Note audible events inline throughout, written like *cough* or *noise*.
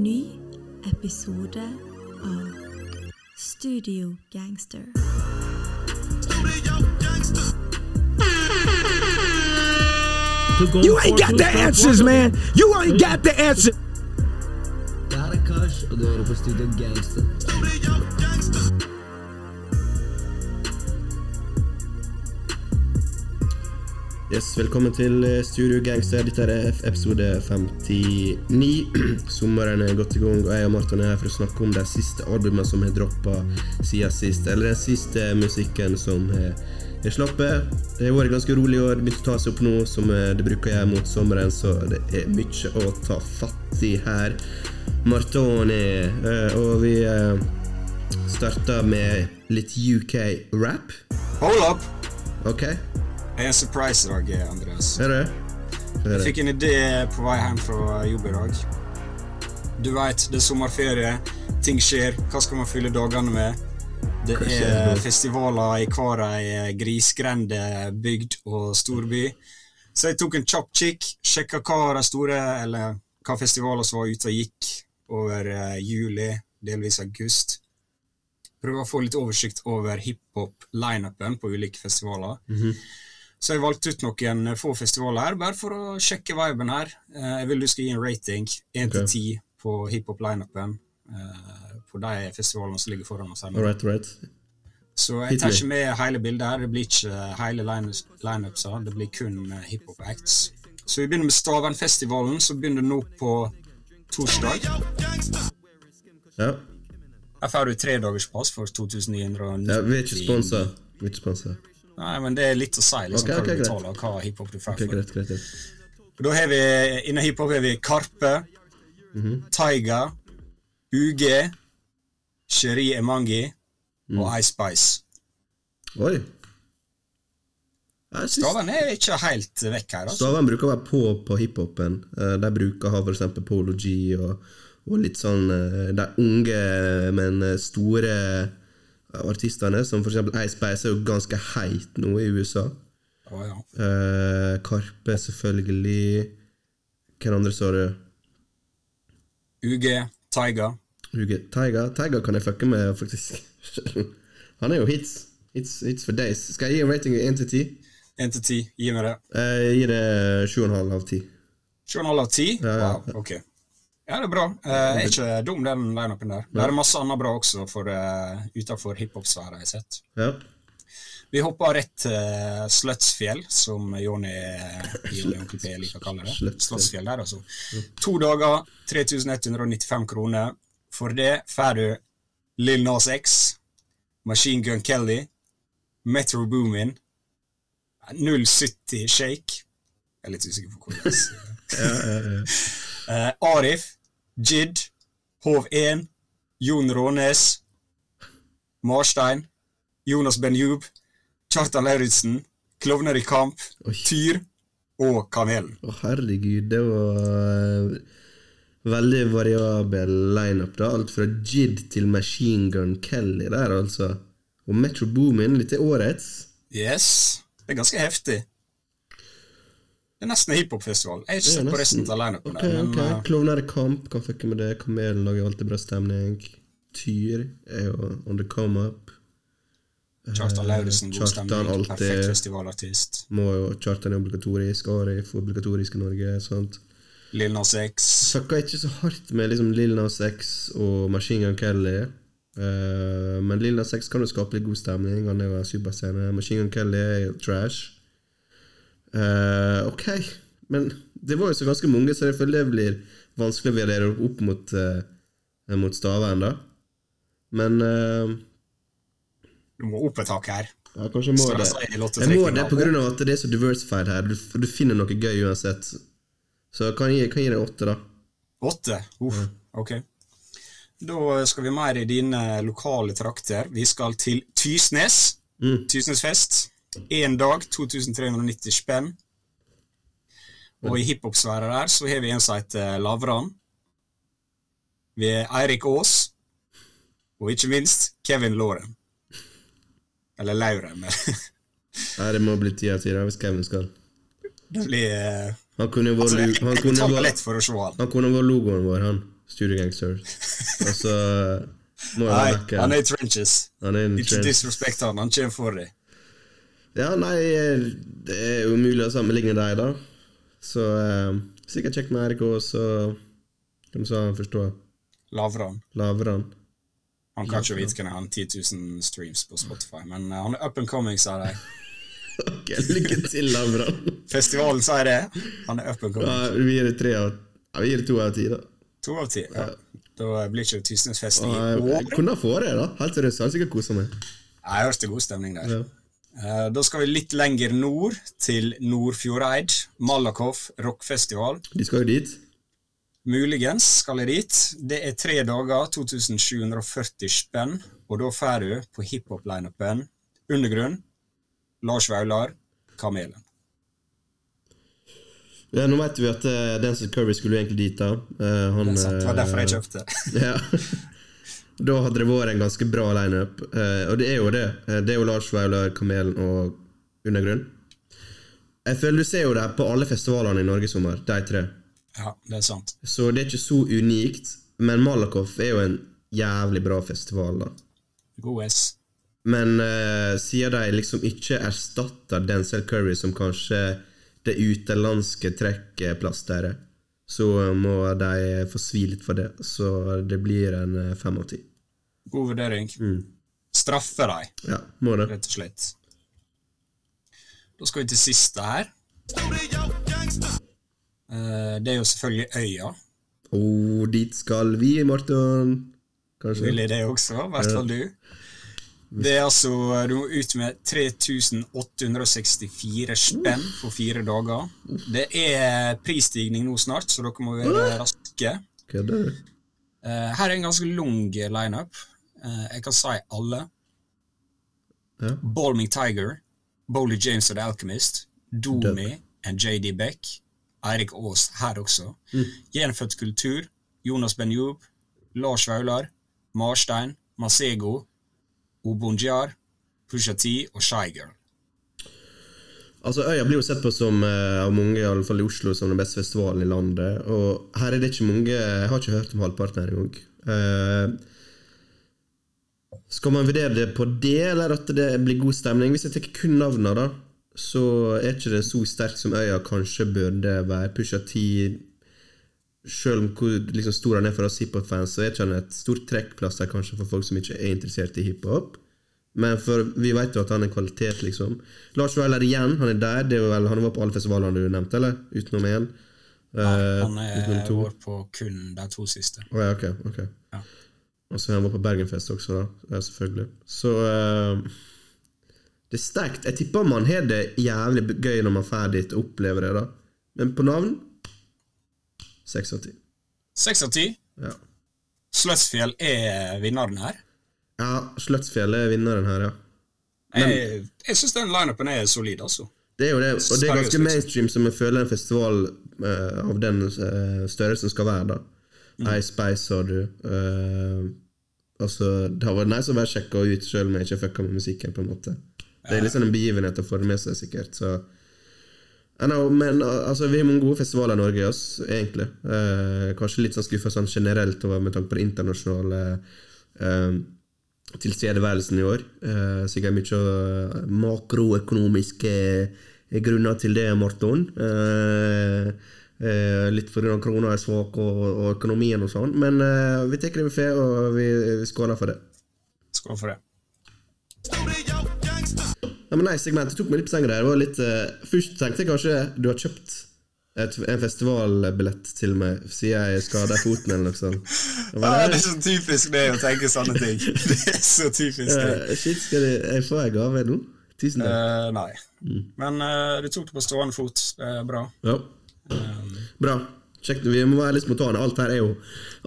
ny episode av Studio Gangster. You ain't got the answers, man! You ain't got the answers! Det her er Kash, og du hører på Studio Gangster. Yes, Velkommen til eh, Studio Gangster. Dette er episode 59. *clears throat* Sommeren er godt i gang, og jeg og Martin er her for å snakke om de siste albumene som har droppa siden sist. Eller den siste musikken som har sluppet. Det har vært ganske rolig og år. Begynt å ta seg opp nå, som eh, det bruker jeg mot sommeren, så det er mye å ta fatt i her. Martoni, eh, og vi starter med litt UK-rap. Hold up! Ok, Det er en surprise i dag, Andreas. er det? Er Jeg fikk en idé på vei hjem fra jobb i dag. Du veit, det er sommerferie, ting skjer. Hva skal man fylle dagene med? Det er festivaler i hver ei grisgrende bygd og storby. Så jeg tok en kjapp kikk, sjekka hva de store, eller hva festivaler som var ute og gikk over eh, juli, delvis august. Prøve å få litt oversikt over hiphop-lineupen på ulike festivaler. Så jeg valgte ut noen få festivaler her, bare for å sjekke viben her. Eh, Jeg vil du skal gi en rating, 1 til Ok. 10, på hiphop-lineupen. eh, På de festivalene som ligger foran oss her. nå. Alright, right. Så jeg tar ikke med hele bildet her. Det blir ikke hele line- lineupsa, det blir kun eh, hiphop-acts. Så vi begynner med Stavernfestivalen, som begynner nå på torsdag. Ja. Her får du tre dagers pass for 2990. ja vi er ikke sponsa. Vi er ikke sponsa. Nei, men det er litt å si liksom, okay, okay, hva du betaler, og hva hiphop du får okay, for. greit, greit. greit. Da har vi, Innen hiphop har vi Karpe, Mhm. Taiga, UG, Sheri Emangi Mm. og Ice Spice. Oi. Synes Staven er ikke helt vekk her. altså. Staven bruker å være på på hiphopen. Eh, De bruker å ha eksempel Polo G og, og litt sånn eh, De unge, men eh, store artistene, som eksempel Ice Base er jo ganske heit nå i USA. Å, ja. Eh, Karpe, selvfølgelig. Hvem andre sa du? UG, Taiga. UG, Taiga. Taiga kan jeg fucke med, faktisk. *laughs* Han er jo hits. Hits, hits for days. Skal jeg gi en rating én 1 til 10? 1 til 10. Gi meg det. Jeg gir det 7,5 av 10. 7,5 av 10? Ja, ja, Wow, ok. Ja, det er bra. Eh, ikke dum, den lineupen der. Det er masse annet bra også for, uh, utenfor hiphop-sfæra jeg har sett. Ja. Vi hopper rett til Sløtsfjell, som Jonny Jonny og Onkel P liker å kalle det. Slottsfjell der, altså. To dager, 3195 kroner. For det får du Lill Nas X, Machine Gun Kelly, Metro Boomin, 070 Shake Jeg er litt usikker på hvordan *laughs* uh, Arif, Jid, Hov 1, Jon Rånes, Marstein, Jonas Benjub, Kjartan Lauritzen, Klovner i kamp, Oi. Tyr og Kamelen. Å, herregud, det var eh, veldig variabel lineup, da. Alt fra Jid til Machine Gun Kelly der, altså. Og Metro Boomin, litt til årets. Yes, det er ganske heftig. Det er nesten hiphopfestival. Jeg har ikke sett på resten av lineupen. Ok, der, men okay. eh, Klovner i kamp kan fucke med det. Kamelen lager alltid bra stemning. Tyr er jo on the come up. Kjartan Lauritzen, god stemning. alltid- Perfekt festivalartist. Må jo Kjartan er obligatorisk, Arif obligatorisk i Norge. sant? Lill Nas X. Sakka ikke så hardt med liksom Lill Nas X og Machine Gun Kelly. Uh, men Lill Nas X kan jo skape litt god stemning. Han er jo en superstjerne. Machine Gun Kelly er jo trash. Eh, ok, men det var jo så ganske mange, så jeg føler det blir vanskelig å vurdere opp mot, uh, mot Stavern, da. Men uh, Du må opp et tak her. ja, kanskje jeg må det. jeg må det av at det er så diversified her. Du, du finner noe gøy uansett. Så jeg kan gi, kan gi deg åtte, da. Åtte? Uff, ok. Da skal vi mer i dine lokale trakter. Vi skal til Tysnes. Mm. Tysnesfest. Én dag, 2390 spenn. Og i hiphop-sfæra der så har vi en som heter Lavran. Vi er Eirik Aas. Og ikke minst Kevin Lauren. Eller Lauren. men *laughs* Nei, det må bli tida til det hvis Kevin skal. Det blir eh, Han kunne vært altså, han kunne se han. kunne vært logoen vår, han. Studio Gangster. Altså Nei, han er i trenches. han er Ikke disrespekt han, han kommer for deg. Ja, nei, det er jo umulig å sammenligne deg, da. Så eh, sikkert kjekt med RK, så Hvem sa han forstå Lavran. Lavran. han. Kan ikke vite hvem er han 10 000 streams på Spotify, men uh, han er up and coming, sa de. *laughs* Ok, lykke til, Lavran Festivalen, Festivalen sier det. Han er up and coming. Ja, vi gir det tre av ja, vi gir det to av ti, da. To av ti. Ja. Da blir ikke det Tysnesfest i jeg, år. kunne ha fått det, da. Helt seriøst, jeg har sikkert kosa meg. Jeg hørte god stemning der. Ja. Eh, Da skal vi litt lenger nord, til Nordfjordeid. Malakoff rockfestival. De skal jo dit. Muligens skal jeg dit. Det er tre dager, 2740 spenn. Og da får du på hiphop-lineupen Undergrunn, Lars Vaular, Kamelen. Ja, nå vet vi at uh, Dancer Curry skulle egentlig dit, da. Uh, han, Det er sant, det var derfor jeg kjøpte. *laughs* Ja. Da hadde det vært en ganske bra lineup. Eh, og det er jo det. Eh, det er jo Lars Vaular, Kamelen og Undergrunn. Jeg føler du ser jo det på alle festivalene i Norge i sommer, de tre. Ja, det er sant. Så det er ikke så unikt. Men Malakoff er jo en jævlig bra festival, da. God S. Men eh, siden de liksom ikke erstatter Denzel Curry som kanskje det utenlandske trekkplasteret, så må de få svi litt for det. Så det blir en eh, fem av ti. God vurdering. Straffe deg, Ja, rett og slett. Da skal vi til siste her. Eh, Det er jo selvfølgelig Øya. Og dit skal vi, Marton. Kanskje? Vil jeg det også, i hvert fall du. Det er altså, Du må ut med 3864 spenn for fire dager. Det er prisstigning nå snart, så dere må være raske. Eh, her er en ganske lang lineup. Uh, jeg kan si alle. Ja. Balming Tiger, Bowley James og The Alchemist, Domi og JD Beck, Eirik Aas her også, Gjenfødt kultur, Jonas Benjub, Lars Vaular, Marstein, Masego, Obonjar, Pusha T og Shy Girl. Altså Øya blir jo sett på som eh, av mange, i alle fall i Oslo, som den beste festivalen i landet. Og her er det ikke mange Jeg har ikke hørt om halvparten her engang. Uh, skal man vurdere det på det, eller at det blir god stemning? Hvis jeg tar kun navnene, da, så er ikke det så sterk som Øya kanskje burde være. Pusha T Selv om hvor liksom, stor han er for oss hiphop-fans, så er ikke han et stort trekkplass der kanskje for folk som ikke er interessert i hiphop. Men for vi vet jo at han er kvalitet, liksom. Lars Weiler igjen, han er der. Det er vel, han var på alle festivalene du nevnte, eller? Utenom én? Nei, Han er utenom to? vår på kun de to siste. Oh, ja, ok. ok. Ja. Og så han var på Bergenfest også, da. Selvfølgelig. Så uh, Det er sterkt. Jeg tipper man har det jævlig gøy når man drar dit og opplever det, da. Men på navn seks av ti. Seks av ti. Ja. Sløtsfjell er vinneren her. ja, Sløtsfjell er vinneren her, ja. Jeg, jeg syns den lineupen er solid, altså. Det er jo det, og det er ganske liksom. mainstream som jeg føler en festival uh, av den uh, størrelsen skal være. da Mm. Ice Spice har du. eh, altså, det har vært nice å være sjekka ut sjøl om jeg ikke fucka med musikken. på en måte Det er liksom en begivenhet å få det med seg, sikkert. Så know, Men altså, vi har mange gode festivaler i Norge, oss, egentlig. Eh, kanskje litt sånn skuffa sånn generelt over med tanke på det internasjonale eh, tilstedeværelsen i år. Eh, sikkert mye eh, makroøkonomiske grunner til det, Morten. Eh, eh, litt fordi krona er svak og, og økonomien og sånn. Men eh, vi tar det med fe, og vi, vi skåler for det. Skål for det. Ja, men nei, segmentet tok meg litt på senga der. Det var litt, eh, først tenkte jeg kanskje du har kjøpt et, en festivalbillett til meg siden jeg skada foten eller noe sånt. *laughs* Det Ah, det. er så typisk det å tenke sånne ting. *laughs* Det er så typisk det. Eh, shit, skal jeg, jeg få en gave nå? Tusen takk. Eh, nei. Men eh, du tok det på stående fot. Det er bra. Ja. Bra. Kjekt. Vi må være litt spontane. Alt her er jo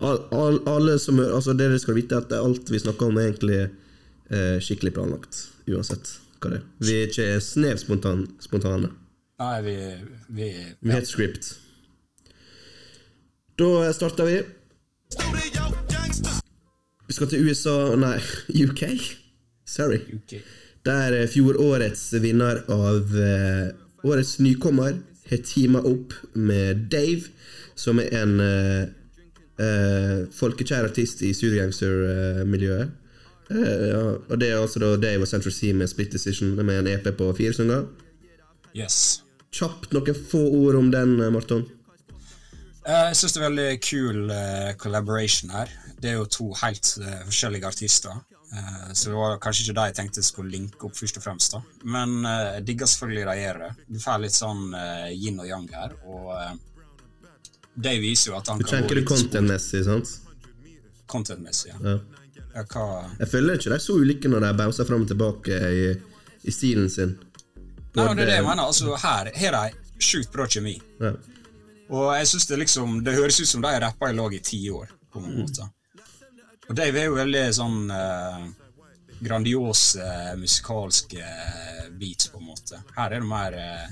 all, all, alle som, altså Dere skal vite at alt vi snakker om, er egentlig eh, skikkelig planlagt. Uansett hva det er. Vi er ikke snev spontan, spontane. Nei, vi, vi Vi har et script. Da starter vi. Vi skal til USA Nei, *laughs* UK. Sorry. UK. Der fjorårets vinner av eh, årets nykommer har teama opp med Dave, som er en uh, eh, folkekjær artist i studiogangster-miljøet. Uh, og det er altså da Dave og Central Sea med Split Decision med en EP på fire sanger. Yes. Kjapt noen få ord om den, eh, Marton. Uh, Jeg syns det er veldig kul uh, collaboration her. Det er jo to helt eh, forskjellige artister. Eh, så det var kanskje ikke det jeg tenkte skulle linke opp først og fremst. da. Men eh, jeg digger selvfølgelig de gjør det. Du får litt sånn eh, yin og yang her. Og eh, det viser jo at han Du tenker du tenker spor- content-messig, sant? Content-messig, ja. Ja. ja. Hva Jeg føler ikke de er så ulike når de bouncer fram og tilbake i, i stilen sin. Nei, det er det jeg mener. Altså, her har de sjukt bra kjemi. Ja. Og jeg synes det liksom Det høres ut som de har rappa i lag i ti år, på mange måter. Og Dave er jo veldig sånn eh, grandiose eh, musikalske eh, beats, på en måte. Her er det mer eh,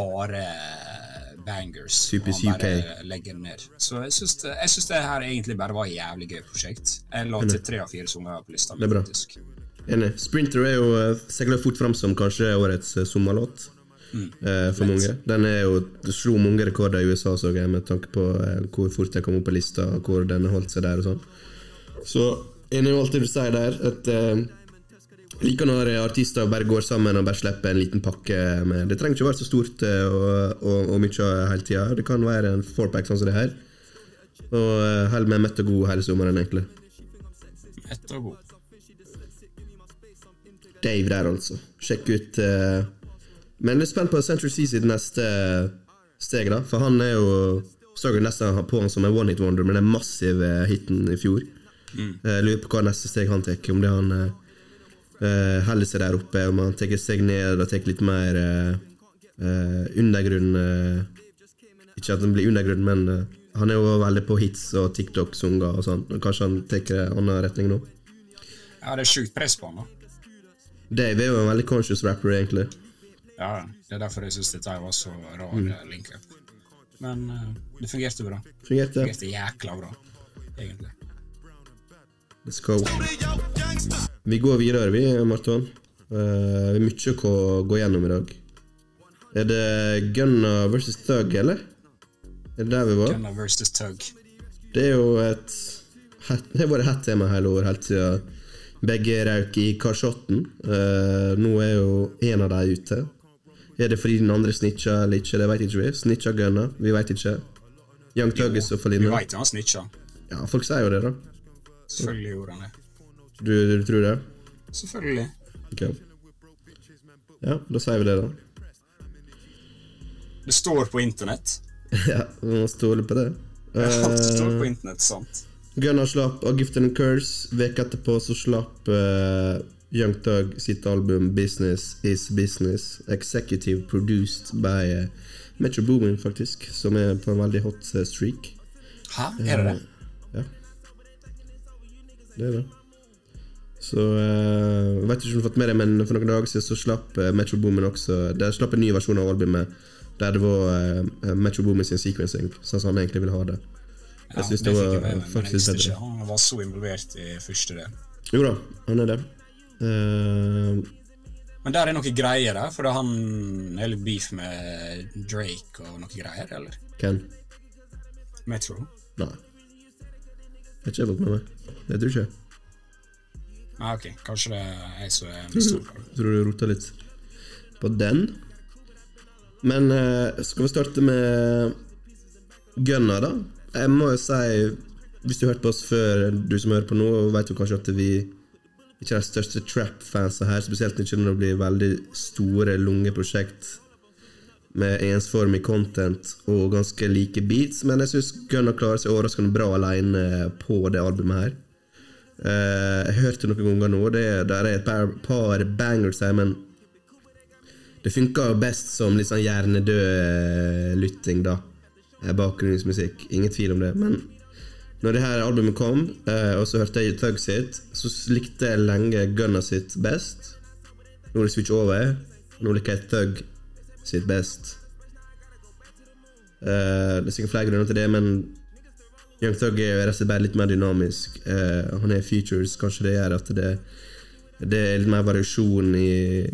harde bangers. Typisk UK. legger ned. Så jeg syns det, jeg synes det her egentlig bare var et jævlig gøy prosjekt. Jeg la til tre av fire sanger på lista. Det er bra. faktisk. Enig. Sprinter er jo eh, seiler fort fram som kanskje årets eh, sommerlåt. Eh, for mange. Den er jo, slo mange rekorder i USA, så jeg, med tanke på eh, hvor fort jeg kom opp på lista, og hvor den holdt seg der og sånn. Så en er alt det du sier der. At eh, like når artister bare går sammen og bare slipper en liten pakke med Det trenger ikke være så stort eh, og, og, og mye hele tida. Det kan være en fourpack sånn som det her. Og uh, meg mett og god hele sommeren, egentlig. Mett og god. Dave der, altså. Sjekk ut eh, Men jeg er spent på Central C sitt neste steg, da. For han er jo Så jo nesten på han som en one hit wonder med den massive hiten i fjor. Jeg lurer på hva neste steg han tar. Om det han uh, eh, holder seg der oppe, om han tar seg ned og tar litt mer uh, eh, undergrunn uh, Ikke at han blir undergrunn, men eh, han er jo veldig på hits og TikTok-sanger og sånn. Kanskje han tar en annen retning nå. Ja, det er sjukt press på han, da. Dave er jo en veldig conscious rapper, egentlig. Ja, det er derfor jeg syns dette var så rar Mm. link-up. Men eh, det fungerte bra. Fungerte. Det fungerte jækla bra, egentlig. Let's go. Vi går videre, vi, Marton. Uh, vi har mye å gå gjennom i dag. Er det Gunna versus Thug, eller? Er det der vi var? Gunna versus Tug. Det er jo et Det har vært hett tema hele året, helt siden begge røyk i Karsotten. Uh, nå er jo en av dem ute. Er det fordi den andre snitcha eller ikke? Det vet ikke vi. Snitcha Gunna? Vi vet ikke. Young Tug er så fall Vi veit han snitcha. Ja, folk sier jo det, da. Selvfølgelig gjorde han det. Du, du tror det? Selvfølgelig. Ok. Ja, da sier vi det, da. Det står på internett. *laughs* Ja, vi må stole på det. Ja, det står på Uh, internett, sant? Gunnar slapp A Gift and a Curse. Veka etterpå så slapp eh, Young Thug sitt album Business Is Business. Executive produced by eh, Metro Boomin, faktisk. Som er på en veldig hot eh, streak. Hæ, er det det? Ja. Det er det. Så uh, Vet ikke om du har fått med deg, men for noen dager siden så slapp eh, Metro Boomin også De slapp en ny versjon av albumet der det var uh, Metro Boomin sin sequencing, sånn som han egentlig ville ha det. Ja, Jeg syns det det var jeg med faktisk bedre. han var så involvert i første del. Jo da, han er det. Eh, Men der er noe greier da? for han er litt beef med Drake og noe greier, eller? Hvem? Metro? Nei. Jeg har ikke jeg fått med meg. Det tror ikke jeg. Ah, ok, kanskje det er jeg som er misforstått. Tror du rota litt på den. Men uh, skal vi starte med Gunna, da? Jeg må jo si, hvis du hørte på oss før, du som hører på nå, vet jo kanskje at vi ikke de største trap-fansa her, spesielt ikke når det blir veldig store, lunge prosjekt med ensformig content og ganske like beats, men jeg syns Gunnar klarer seg overraskende bra alene på det albumet her. Uh, jeg hørte noen ganger nå, det der er et par, par bangers her, men det funker best som litt sånn hjernedød eh, lytting, da. Eh, Bakgrunnsmusikk, ingen tvil om det. Men når det her albumet kom, eh, og så hørte jeg Thug sitt, så likte jeg lenge Gunna sitt best. Nå er det switch over. Nå liker jeg Thug sitt best. Uh, det er sikkert flere grunner til det, men Young Thug er rett og slett bare litt mer dynamisk. Uh, han er features, kanskje det gjør at det, det er litt mer variasjon i,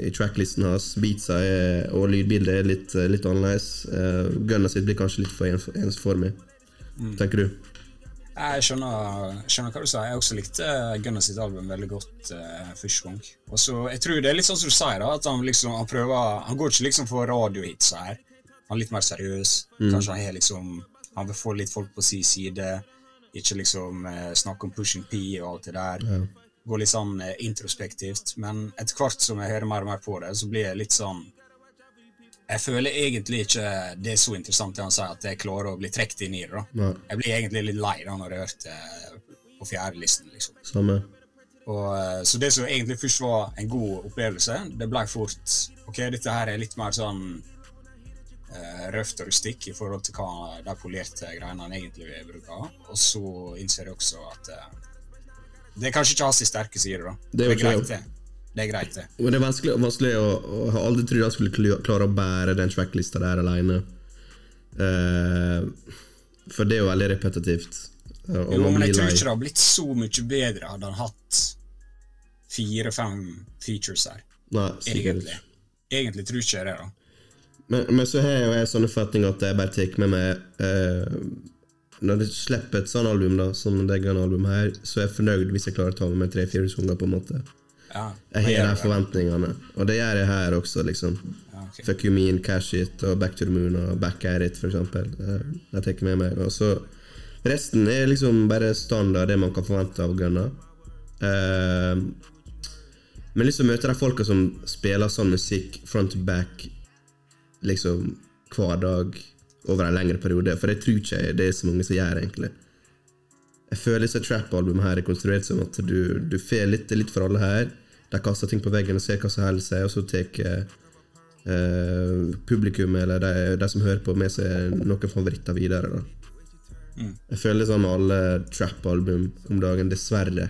i tracklisten hans. Beatsa er, og lydbildet er litt, litt annerledes. Uh, Gunna sitt blir kanskje litt for ens- ensformig. tenker du? Jeg skjønner, skjønner hva du sier. Jeg også likte Gunnar sitt album veldig godt uh, første gang. Og så, Jeg tror det er litt sånn som du sier, da, at han liksom han prøver Han går ikke liksom for radiohits her. Han er litt mer seriøs. Kanskje han har liksom Han vil få litt folk på sin side. Ikke liksom uh, snakke om Pushing P og alt det der. Gå litt sånn uh, introspektivt. Men etter hvert som jeg hører mer og mer på det, så blir jeg litt sånn Jeg føler egentlig ikke det er så interessant det han sier, at jeg klarer å bli trukket inn i det. da. Jeg blir egentlig litt lei da når jeg hørte på fjerdelisten, liksom. Samme. Og, eh, så det som egentlig først var en god opplevelse, det ble fort Ok, dette her er litt mer sånn uh, røft og rustikk i forhold til hva de polerte greiene han egentlig vil bruke. Og så innser jeg også at uh, det er kanskje ikke hans sterke side, da. Det er jo ikke greit, det. Det. Er greit, det. Men det er vanskelig, vanskelig å, Jeg har aldri trodd han skulle klare å bære den tracklista der alene. Uh, for det er jo veldig repetitivt. Uh, Jo, men jeg tror ikke det har blitt så mye bedre hadde han hatt fire-fem features her. Nei, Egentlig. ikke. Egentlig tror ikke jeg det, da. Men, men så har jo jeg sånne fatninger at jeg bare tar med meg uh, Når jeg slipper et sånt album, da som det album her, så er jeg fornøyd hvis jeg klarer å ta med meg tre-fire sanger. på en måte Ja, Jeg har de det. forventningene, og det gjør jeg her også, liksom. Ja. Fuck You Mean, Cash It og Back to the Moon og Back At It, for eksempel. Jeg tar med meg. Og så Resten er liksom bare standard, det man kan forvente av Gunna. Eh, men liksom møte de folka som spiller sånn musikk front to back liksom hver dag over en lengre periode, for jeg tror ikke det er så mange som gjør, egentlig. Jeg føler disse trap-albumene her er konstruert som at du, du får litt, litt for alle her. De kaster ting på veggen og ser hva som holder seg, og så tar eh, publikum eller de, de som hører på, med seg noen favoritter videre. da. Jeg føler sånn med alle trap-album om dagen, dessverre.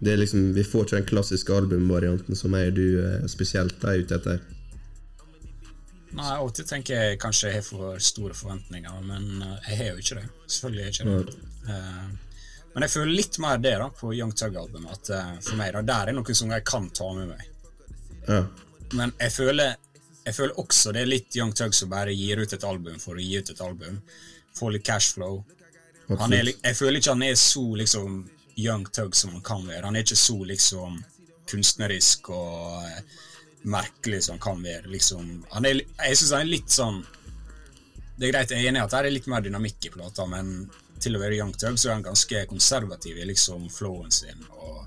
Det er liksom, Vi får ikke den klassiske albumvarianten som jeg og du eh, spesielt er ute etter. Nei, av tenker jeg kanskje jeg har for store forventninger, men eh, jeg har jo ikke det. Selvfølgelig har jeg ikke det. Eh, men jeg føler litt mer det da på Young Tug-albumet. At uh, for meg da, Der er noen sanger jeg kan ta med meg. Ja, Men jeg føler, jeg føler også det er litt Young Tug som bare gir ut et album for å gi ut et album. Få litt cashflow. Han er, jeg føler ikke han er så liksom Young Tug som han kan være. Han er ikke så liksom kunstnerisk og uh, merkelig som han kan være. liksom. Han er, jeg syns han er litt sånn Det er greit, jeg er enig i at det er litt mer dynamikk i plata, men til å være Young Tug så er han ganske konservativ i liksom flowen sin og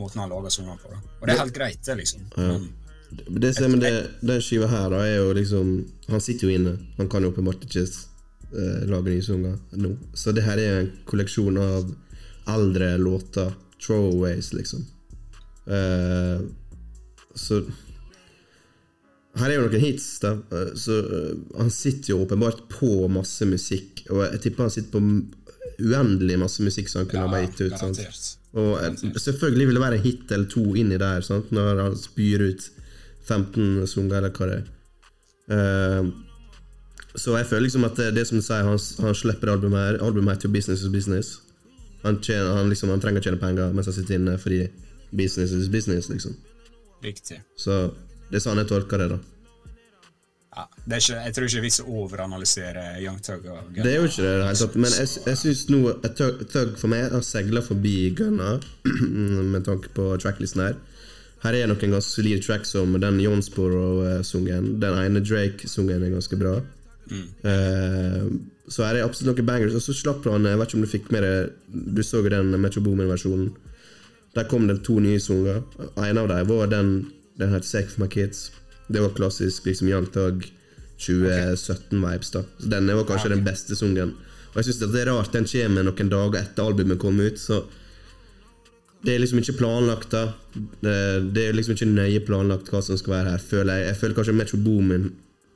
måten han lager sangene på. Da. Og det er helt greit, det, liksom. Men, Det som med det, den skiva her, da, er jo liksom Han sitter jo inne. Han kan jo åpenbart ikke eh, lage nye sanger nå. Så det her er en kolleksjon av eldre låter. Throwaways, liksom. Eh, så Her er jo noen hits, da. Eh, Så eh, han sitter jo åpenbart på masse musikk. Og jeg tipper han sitter på uendelig masse musikk som han kunne ha gitt ut. Garantert. Og eh, selvfølgelig vil det være en hit eller to inni der, sant? når han spyr ut 15 sanger, eller hva det er. Så jeg føler liksom at det, det som du sier, han, han slipper albumet her. Albumet heter jo Business is Business. Han, tjener, han, liksom, han trenger å tjene penger mens han sitter inne, fordi business is business, liksom. Riktig. Så det er sånn jeg tolker det, da. Ja, det ikke, jeg tror ikke vits å overanalysere Young Tug. Og Gunna. Det er jo ikke det hele tatt. Men jeg, jeg syns nå tug, tug for meg har seila forbi Gunner *clears throat* med tanke på tracklisten her. Her er noen ganske solide tracks som den Jonesboro-sungen. Den ene Drake-sungen er ganske bra. Eh, så her er absolutt noen bangers. Og så slapp han Jeg vet ikke om du fikk med det Du så jo den Metro Boomin-versjonen. Der kom det to nye sanger. En av dem var den Den het Safe for my kids. Det var klassisk liksom Young Thug 2017-vibes. da Så Denne var kanskje Ja, okay. den beste sungen. Og jeg synes det er rart den kommer noen dager etter albumet kom ut. Så det er liksom ikke planlagt. da Det, er liksom ikke nøye planlagt hva som skal være her. Føler jeg, jeg føler kanskje Metro Boomin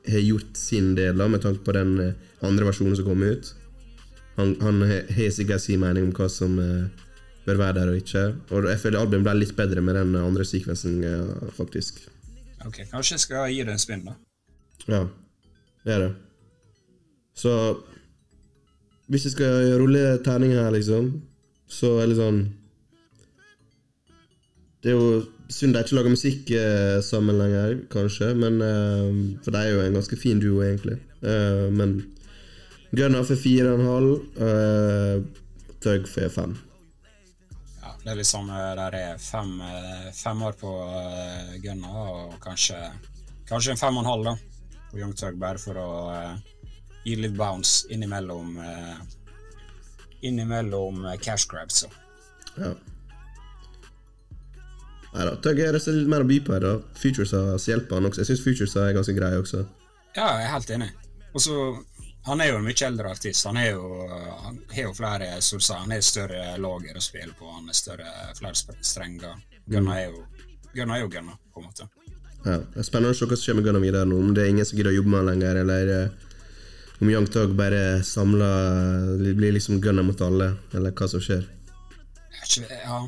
har gjort sin del da med tanke på den eh, andre versjonen som kom ut. Han, han har sikkert sin mening om hva som eh, bør være der og ikke. Og jeg føler albumet ble litt bedre med den andre sekvensen, eh, faktisk. Ok, Kanskje jeg skal gi det en spinn, da. Ja, det er det. Så Hvis jeg skal rulle terning her, liksom, så er det sånn Det er jo synd de ikke lager musikk eh, sammen lenger, kanskje, men eh, For de er jo en ganske fin duo, egentlig. Eh, men Gunnar for fire og en halv. Tug for fem. Det er sånn eh, der er fem, eh, fem år på uh, gunna, og kanskje, kanskje en fem og en halv da, på Young Tug, bare for å eh, gi litt bounce innimellom innimellom eh, cash grabs. Så. Ja. Nei da. Tug er det litt mer å by på her, da. Futuresa hjelper han også. Jeg syns Futuresa er ganske grei også. Ja, jeg er helt enig. Og så Han er jo en mye eldre artist. Han er jo, han har jo flere som du sa, han har større lager å spille på. Han er større, flere strenger. Gunnar er jo Gunnar, er jo Gunnar på en måte. Ja. Det er spennende å se hva som skjer med Gunnar videre nå. Om det er ingen som gidder å jobbe med han lenger, eller eh, om Young Tug bare samler Blir liksom Gunnar mot alle, eller hva som skjer. Jeg, er ikke, ja.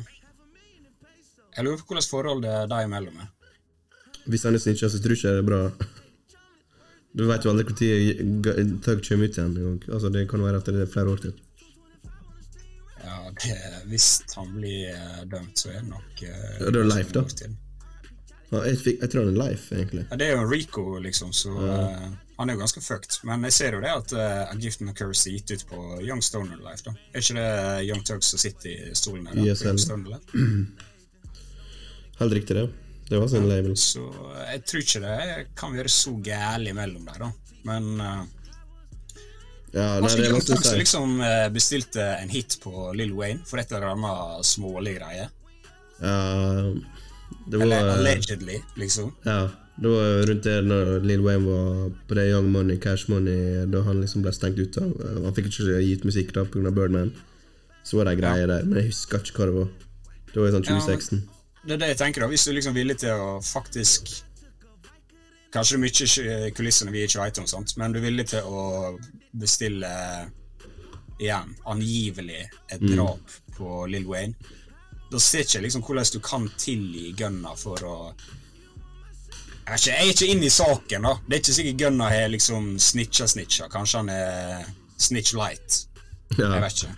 jeg lurer på hvordan forholdet de imellom er. Hvis han er snitcha, så tror jeg ikke det er bra. *laughs* Du vet jo aldri når Tug kommer ut igjen. Altså, det kan være at det er flere år til. Ja, det, Hvis han blir eh, dømt, så er det nok uh, Ja, det er life, da. Ja, jeg, fikk, jeg tror han er life, egentlig. Ja, det er jo Rico, liksom, så eh, han er jo ganske fucked. Men jeg ser jo det at uh, A Gift and a Curse er gitt ut på Young Stoner Life. da. Er ikke det Young Tug som sitter i stolen der? Yes. Young Stoner Life? *clears throat* Helt riktig, det. Det var sin label. Så jeg tror ikke det kan være så gærent imellom der, da. Men uh, Ja, nei, kanskje det er Young vanskelig Tug å liksom eh, bestilte en hit på Lill Wayne for et eller annet smålig greie. Ja, det Eller allegedly, liksom. Ja, det var rundt det når Lil Wayne var på det Young Money, Cash Money, da han liksom ble stengt ut av Han fikk ikke gitt musikk da pga. Birdman. Så var det ei greie der, men jeg husker ikke hva det var. Det var i sånn Ja, 2016. Det er det jeg tenker da, Hvis du liksom er villig til å faktisk Kanskje det er mye kulissene vi ikke vet om, sant? men du er villig til å bestille igjen, angivelig, et drap på Lill Wayne. Da ser ikke jeg liksom hvordan du kan tilgi Gunna for å jeg, vet ikke, jeg er ikke inne i saken, da. Det er ikke sikkert Gunna har liksom snitcha-snitcha. Kanskje han er snitch light. Ja. Jeg vet ikke.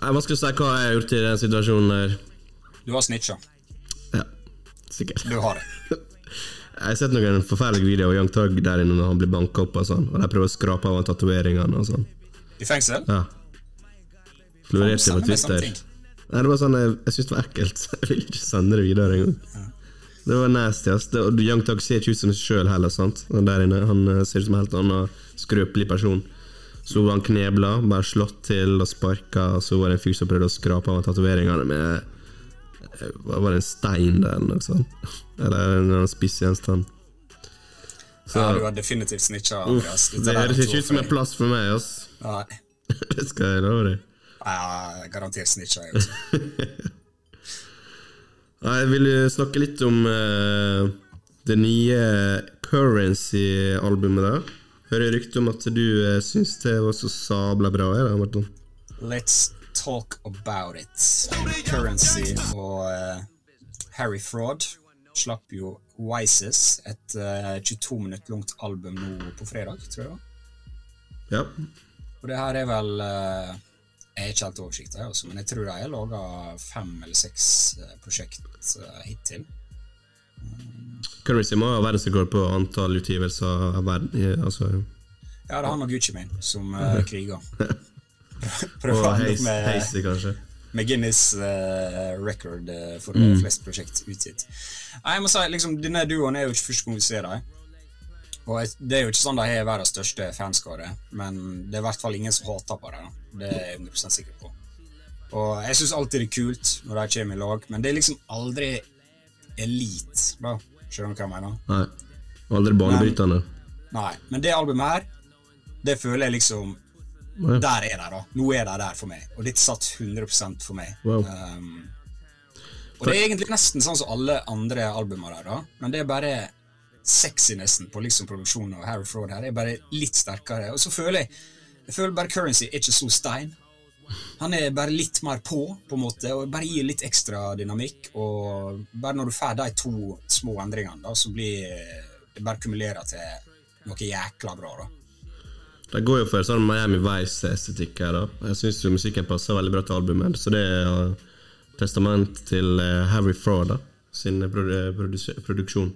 Nei, Vanskelig å si hva jeg har gjort i den situasjonen der. Du har snitcha. Ja, sikkert. Du har det. *laughs* Jeg har sett noen forferdelige videoer av Young Tug der inne når han blir banka opp og sånn, og de prøver å skrape av tatoveringene og sånn. I fengsel? Ja. Florerte på Twitter. Nei, det var sånn, Jeg, jeg syntes det var ekkelt. *laughs* Jeg ville ikke sende det videre engang. Det var nasty. ass. Det, og Young Tug ser ikke ut som seg sjøl heller. sant? Og der inne, Han eh, ser ut som en helt annen skrøpelig person. Så var han knebla, bare slått til og sparka, og så var det en fyr som prøvde å skrape av tatoveringene med Var det en stein der, eller noe sånt? Eller en eller spissgjenstand. Så Ja, du har definitivt snitcha, Andreas. Dette det høres ikke ut som en plass for meg, ass. Nei. *laughs* Det skal jeg love deg. Er garantert snitcha, jeg også. *laughs* Nei, Jeg vil snakke litt om uh, det nye Currency-albumet. da Hører rykte om at du uh, syns det var så sabla bra. Er det, Martin? Let's talk about it. Currency og uh, Harry Fraud slapp jo Wises, et uh, 22 minutter langt album nå på fredag, tror jeg. Ja. Og det her er vel uh, Jeg har ikke helt oversikt, jeg, men jeg tror de har laga fem eller seks eh, prosjekt eh, hittil. Currency må ha verdensrekord på antall utgivelser av verden. Altså, Ja, det er han og Gucci Mane som kriger. *laughs* Prøver og å heise, med heise, kanskje. med Guinness uh, record uh, for Mm. flest prosjekt utgitt. Nei, jeg må si, liksom, Denne duoen er jo ikke første gang vi ser dem. Og jeg, Det er jo ikke sånn de har verdens største fanskare, men det er i hvert fall ingen som hater på dem. Det er jeg 100 sikker på. Og jeg syns alltid det er kult når de kommer i lag, men det er liksom aldri elite, da. Skjønner du hva jeg mener? Nei. Aldri banebrytende. Nei. Men det albumet her, det føler jeg liksom Ja. Der er de, da. Nå er de der for meg. Og dette satt 100 for meg. Wow. Um, og det er egentlig nesten sånn som alle andre albumer der, da. Men det er bare sexy nesten på liksom produksjonen og Harry Fraud her. Det er bare litt sterkere. Og så føler jeg Jeg føler bare Currency er ikke så stein. Han er bare litt mer på, på en måte, og bare gir litt ekstra dynamikk. Og bare når du får de to små endringene, da, så blir det bare kumulerer til noe jækla bra, da. De går jo for sånn Miami Vice-estetikk her. da Jeg syns musikken passer veldig bra til albumet. Så det er uh, testament til eh, Harry Fraud da sin produ produksjon.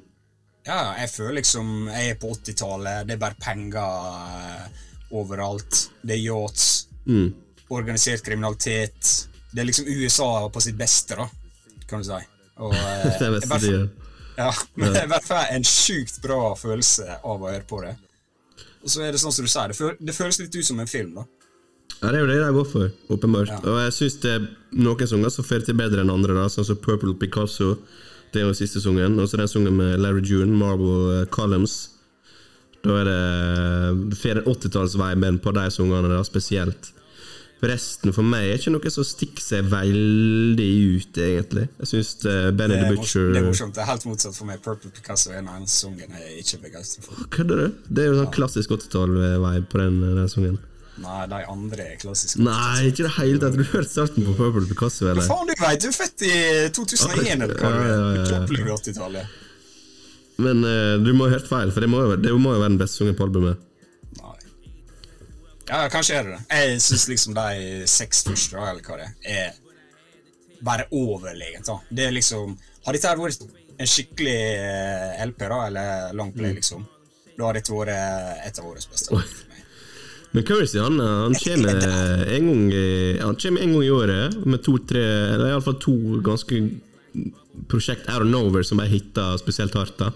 Ja, jeg føler liksom jeg er på 80-tallet. Det er bare penger eh, overalt. Det er yachts. Mm. Organisert kriminalitet. Det er liksom USA på sitt beste, da, kan du si. Og, eh, *laughs* Det er beste de gjør. *laughs* Ja, men det er i hvert fall en sjukt bra følelse av å høre på det. Og så er det sånn som du sier, det, føl det føles litt ut som en film, da. Ja, det er jo det jeg går for, åpenbart. Ja. Og jeg syns det er noen sanger som får til bedre enn andre, da, sånn som Purple Picasso. Det er jo siste sangen. Og så den sangen med Larry June, Marble eh, Columns. Da er det Du får en 80-tallsviben på de sangene, da, spesielt. Resten for meg er ikke noe som stikker seg veldig ut, egentlig. Jeg syns Benny Det the er, Butcher det er morsomt. Det er helt motsatt for meg. Purple Picasso er en de sangene jeg ikke begeistret for. Kødder du? Det er jo sånn klassisk 80-tall-vibe på den, den sangen. Nei, de andre er klassiske. Nei, ikke det hele tatt. Du hørt starten på Purple Picasso, eller? Faen, du veit, du er født i 2001, eller hva Ja, ja, er. ja, ja. Du opplever 80-tallet. Men uh, du må ha hørt feil, for det må, jo, det må jo være den beste sangen på albumet. Ja, kanskje er det det. Jeg syns liksom de seks første, eller hva det er, er bare overlegent. da. Det er liksom Har dette vært en skikkelig eh, LP, da, eller long play, liksom, da har dette vært et av årets beste. Men Currency han, han kommer en gang Han kommer en gang i året med to-tre Eller iallfall to ganske prosjekt out of nowhere som bare hitter spesielt hardt. da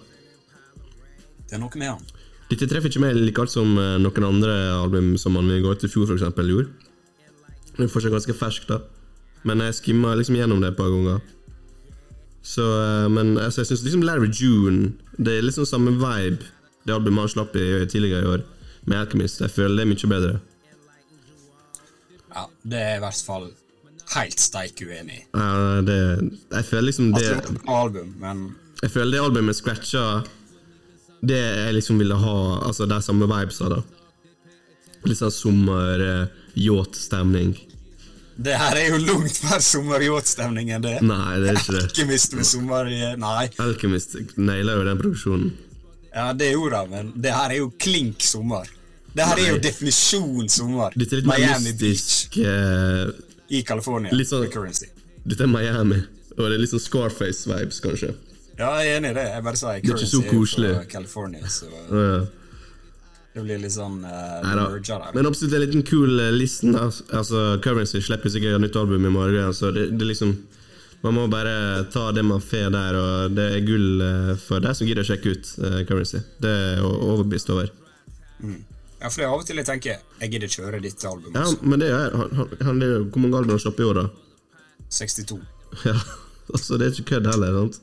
Det er noe med han. Dette treffer ikke meg like hardt som eh, noen andre album som han ut i fjor eksempel gjorde. Det er fortsatt ganske ferskt, da. Men jeg skimma liksom gjennom det et par ganger. Så, eh, men altså, jeg syns liksom Larry June Det er liksom samme vibe, det albumet han slapp i tidligere i år, med Alchemist. Jeg føler det er mye bedre. Ja, Det er i hvert fall helt steik uenig i. Ja, det, jeg føler liksom det Altså, det er et album, men Jeg føler det albumet scratcha det jeg liksom ville ha, altså de samme vibesa, da. Litt sånn sommer, eh, det her er jo langt mer sommeryacht-stemning enn det. Nei, det er ikke det. *laughs* Alkymist med sommer... Nei. Alchemist nailer jo den produksjonen. Ja, det gjorde han, men det her er jo klink sommer. Det her er jo definisjon sommer. Dette er litt Miami Beach mystisk eh, i California. Litt sånn- Dette er Miami, og det er litt sånn Scarface-vibes, kanskje. Ja, jeg er enig i det. Jeg bare sier er ikke så koselig. fra California, så Ja. det blir litt sånn uh, Neida. merger der. Men absolutt en liten cool uh, listen. da. Altså, Currency slipper sikkert nytt album i morgen, så det, det liksom Man må bare ta det man får der, og det er gull eh, for deg som gidder å sjekke ut uh, Currency. Det er jeg overbevist over. Ja, for det er av og til jeg tenker jeg gidder kjøre ditt album. Ja, også. men det er han, han, han er Hvor mange album har han sluppet i år, da? 62. Ja, *laughs* altså Det er ikke kødd heller. sant?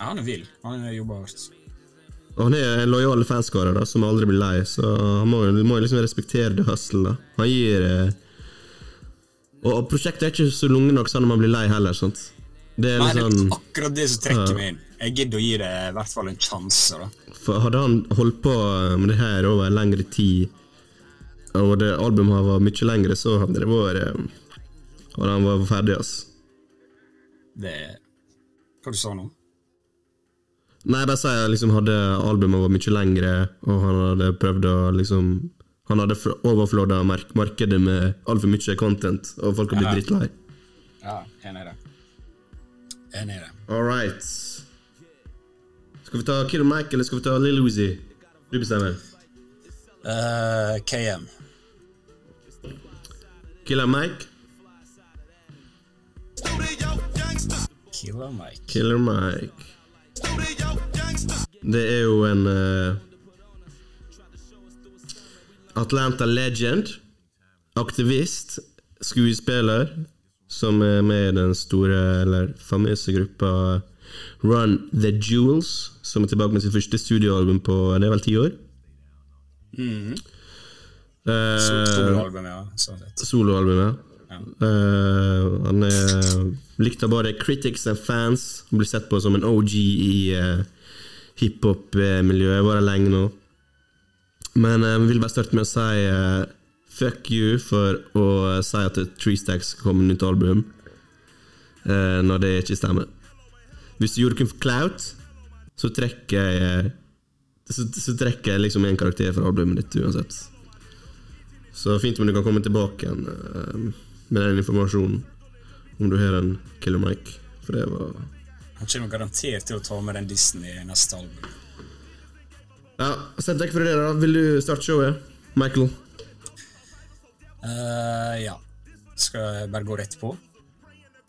Ja, han er vill. Han jobber hardt. Og han er en lojal fanskare da, som aldri blir lei, så han må, må liksom respektere det hustle. da. Han gir eh, og, og prosjektet er ikke så lunge nok sånn at man blir lei heller. sant? Det er Nei, litt det er sånn akkurat det som trekker Ja. meg inn. Jeg gidder å gi det i hvert fall en sjanse, da. For Hadde han holdt på med det her over en lengre tid, og det albumet var mye lengre, så hadde det vært eh, Hadde han vært ferdig, ass. Det Hva du sa nå? Nei, bare si at liksom hadde albumet var mye lengre, og han hadde prøvd å liksom Han hadde overflåda mark markedet med altfor mye content, og folk hadde blitt drittlei. Ja, enig i det. Enig i det. All right. Skal vi ta Kid Mike, eller skal vi ta Lill Uzi? Du bestemmer. Uh, KM. Killer Mike? Killer Mike. Killer Mike. Det er jo en uh, Atlanta legend. Aktivist. Skuespiller. Som er med i den store, eller famøse gruppa Run The Jewels. Som er tilbake med sitt første studioalbum på det er vel ti år. Eh, Soloalbum, ja. Sånn sett. Soloalbumet. Ja. Eh, han er likt av både critics and fans. Han blir sett på som en OG i uh, hiphop-miljøet. Vært lenge nå. Men jeg jeg vil bare starte med å si uh, fuck you for å si at Tree Stacks skal komme nytt album, eh, når det ikke stemmer. Hvis du gjorde det kun for clout, så trekker jeg eh, så, så trekker jeg liksom en karakter fra albumet ditt uansett. Så fint om du kan komme tilbake igjen eh, med den informasjonen, om du har en Killer Mike. For det var Han kommer garantert til å ta med den dissen i neste album. Ja, Sett vekk fra det, da. Vil du starte showet? Michael? Eh, ja. Skal jeg bare gå rett på?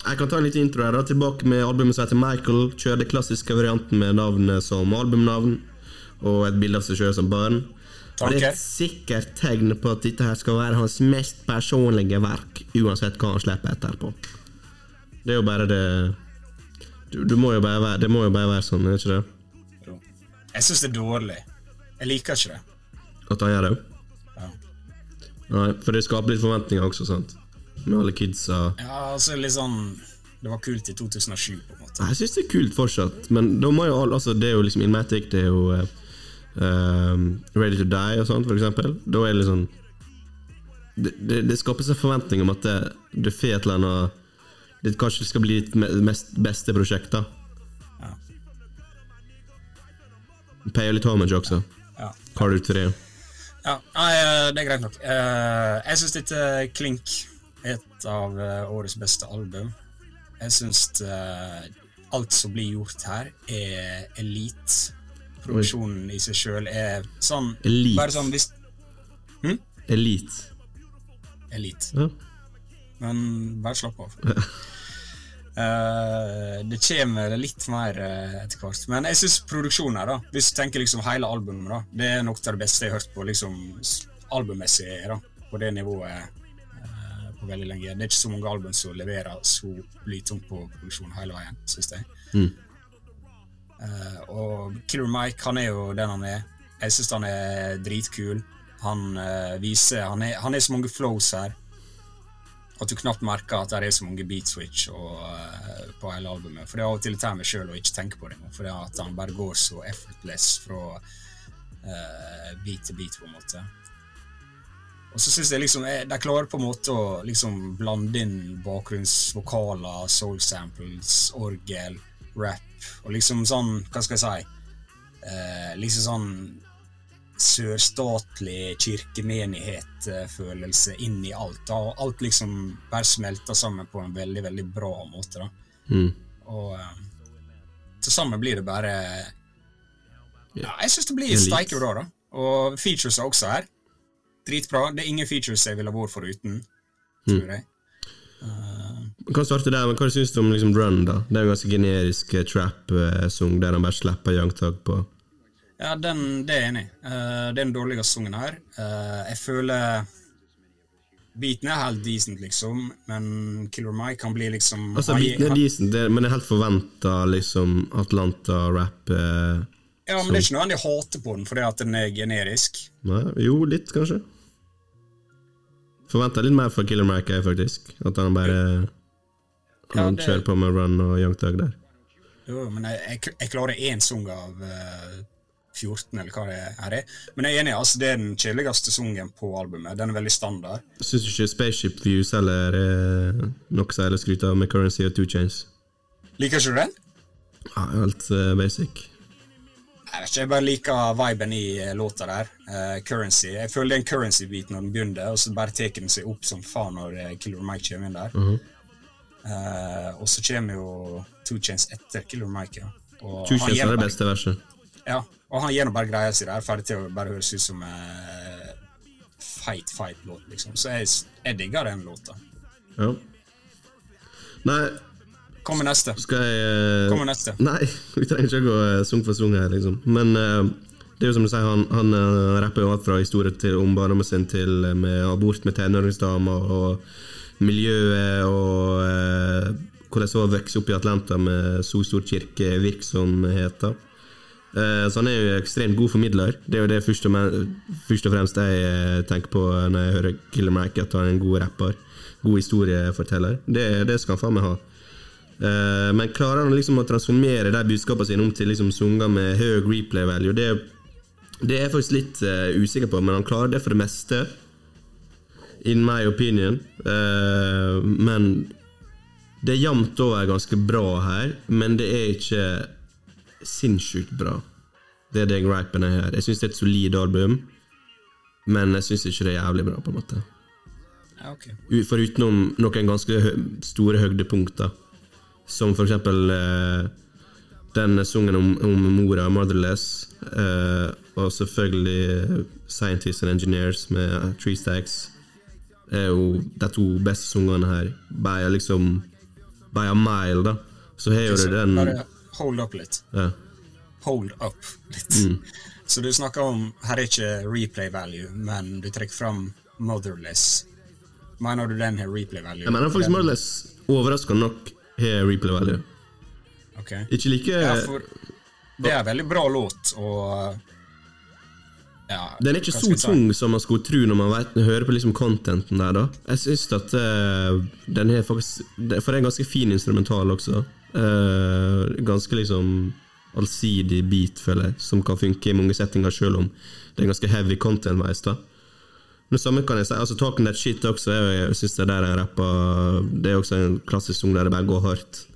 Jeg kan ta en liten intro her. da Tilbake med albumet som heter Michael. Kjører den klassiske varianten med navnet som albumnavn og et bilde av seg sjøl som barn. Og det er et sikkert tegn på at dette her skal være hans mest personlige verk, uansett hva han slipper etterpå. Det er jo bare det du, du må jo bare være, Det må jo bare være sånn, er det ikke det? Jo. Jeg syns det er dårlig. Jeg liker ikke det. At han gjør det? Ja. Nei, for det skaper litt forventninger også, sant? Med alle kidsa. Ja, altså litt sånn Det var kult i 2007, på en måte. Jeg syns det er kult fortsatt, men da må jo alle Altså, det er jo liksom Inmatic, det er jo ehm, Ready to Die og sånt, for eksempel. Da er det liksom Det, det, det skapes en forventning om at det, det får et eller annet det Kanskje skal bli ditt mest beste prosjekt, da. Ja. Payer litt homage også. Ja. Carter 3. Ja, eh, det er greit nok. Eh, Jeg syns dette Klink er et av eh, årets beste album. Jeg syns alt som blir gjort her, er elite. Produksjonen i seg sjøl er sånn Elite. Bare sånn hvis Elite. Elite. Ja. Men bare slapp av. uh, *laughs* det kommer litt mer uh, etter hvert. Men jeg syns produksjonen her, da hvis du tenker liksom hele albumet, da det er noe av det beste jeg har hørt på liksom albummessig da, på det nivået uh, på veldig lenge. Det er ikke så mange album som leverer så blytungt på produksjon hele veien, syns jeg. Mm. Eh, og Killer Mike, han er jo den han er. Jeg syns han er dritkul. Han eh, viser han er, han er så mange flows her at du knapt merker at det er så mange beat switch og, eh, på hele albumet. For det er av og til tar meg sjøl å ikke tenke på det, for det er at han bare går så effortless fra beat til beat, på en måte. Og så syns jeg liksom de klarer på en måte å liksom blande inn bakgrunnsvokaler, soul samples, orgel, rap, og liksom sånn, hva skal jeg si eh, Liksom sånn sørstatlig kirkemenighet-følelse inn i alt. Da. Og alt liksom bare smelter sammen på en veldig, veldig bra måte. Da. Mm. Og eh, til sammen blir det bare Ja, jeg syns det blir steike bra, da. Og features er også her. Dritbra. Det er ingen features jeg ville vært foruten, tror jeg. Vi kan starte der, men Hva syns du om liksom Run? da? Det er en ganske generisk eh, trap-song der han bare slipper Young Thug på. Ja, den, det er jeg enig i. Uh, det er den dårligste sangen her. Uh, jeg føler Beaten er helt decent, liksom, men Killer Mike kan bli liksom Altså, Beaten er decent, det, men det er helt forventa liksom, Atlanta-rap. Uh, Ja, men det er ikke nødvendig å hate på den fordi at den er generisk. nei, jo, litt, kanskje. Forventa litt mer fra Killer Mike, jeg, faktisk. At han bare Ja, Han det- kjører på med Run og Young Thug der. Jo, men jeg, jeg, klarer én sang av uh, 14, eller hva det her er. Men jeg er enig, altså, det er den kjedeligste sangen på albumet. Den er veldig standard. Syns du ikke Spaceship Views eller er noe særlig å skryte av med Currency og Two Chains? Liker ikke du den? Ja, helt uh, basic. Jeg vet ikke, jeg bare liker viben i eh, låta der. Uh, currency. Jeg føler det er en currency-bit når den begynner, og så bare tar den seg opp som faen når eh, Killer Mike kommer inn der. Mhm. Eh, og så kommer jo Two Chains etter Killer Mike. Ja. Og Two Chains er det beste verset. Ja, og han gjør nå bare greia si der, ferdig til å bare høres ut som eh, feit, feit låt, liksom. Så jeg, jeg digger den låta. Ja. Nei, Kom med neste. skal jeg eh, Kom med neste. Nei, *laughs* vi trenger ikke å gå sung for sung her, liksom. Men eh, det er jo som du sier, han, han uh, rapper jo alt fra historier til, om barndommen sin til eh, med abort med tenåringsdamer og miljøet og eh, hvordan det var å vokse opp i Atlanta med så stor kirkevirksomhet. Eh, så han er jo ekstremt god formidler. Det er jo det først og, først og fremst jeg eh, tenker på når jeg hører Killer Mike, at han er en god rapper. God historieforteller. Det, det skal han faen meg ha. Eh, men klarer han liksom å transformere de budskapene sine om til liksom sanger med høy replay value? Det, det er jeg faktisk litt uh, usikker på, men han klarer det for det meste. In my opinion. Uh, men det er jevnt over ganske bra her, men det er ikke sinnssykt bra. Det er det gripen er her. Jeg syns det er et solid album, men jeg syns ikke det er jævlig bra, på en måte. Okay. ok. U- noen ganske hø store høydepunkter, som for eksempel uh, Den sangen om, om mora, 'Motherless', eh, og selvfølgelig 'Scientists and Engineers' med Tree Stacks, er jo de to beste sangene her. By liksom By a mile, da. Så har jo du den Bare hold up litt. ja. Hold up litt. Mm. Så du snakker om Her er ikke replay value, men du trekker fram Motherless. Mener du den har replay value? Jeg mener faktisk Den- 'Motherless' overraskende nok har replay value. Ok. Ikke like Ja, for det er en veldig bra låt, og ja, Den er ikke så tung som man skulle tro når man vet, hører på liksom contenten der. da Jeg syns at uh, den har faktisk For det er en ganske fin instrumental også. Uh, ganske liksom allsidig beat, føler jeg, som kan funke i mange settinger, selv om det er ganske heavy content-veis. da Men det samme kan jeg si. altså Talking That Shit også, jeg syns det der er rapper Det er også en klassisk sang der det bare går hardt.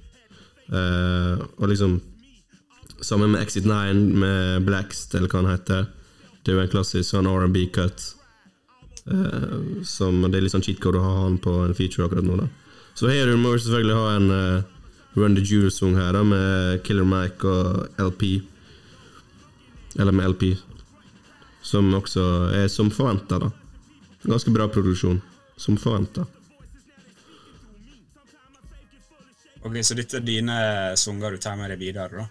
Uh, og liksom Sammen med Exit 9 med Blackst, eller hva han heter. Det er jo en klassisk sånn R&B-cut. Uh, som Det er litt sånn cheat code å ha han på en feature akkurat nå, da. Så her må vi selvfølgelig ha en uh, Run the Jewel-sang her, da, med Killer Mike og LP. Eller med LP. Som også er som forventa, da. Ganske bra produksjon. Som forventa. Ok, Så dette er dine sanger du tar med deg videre, da?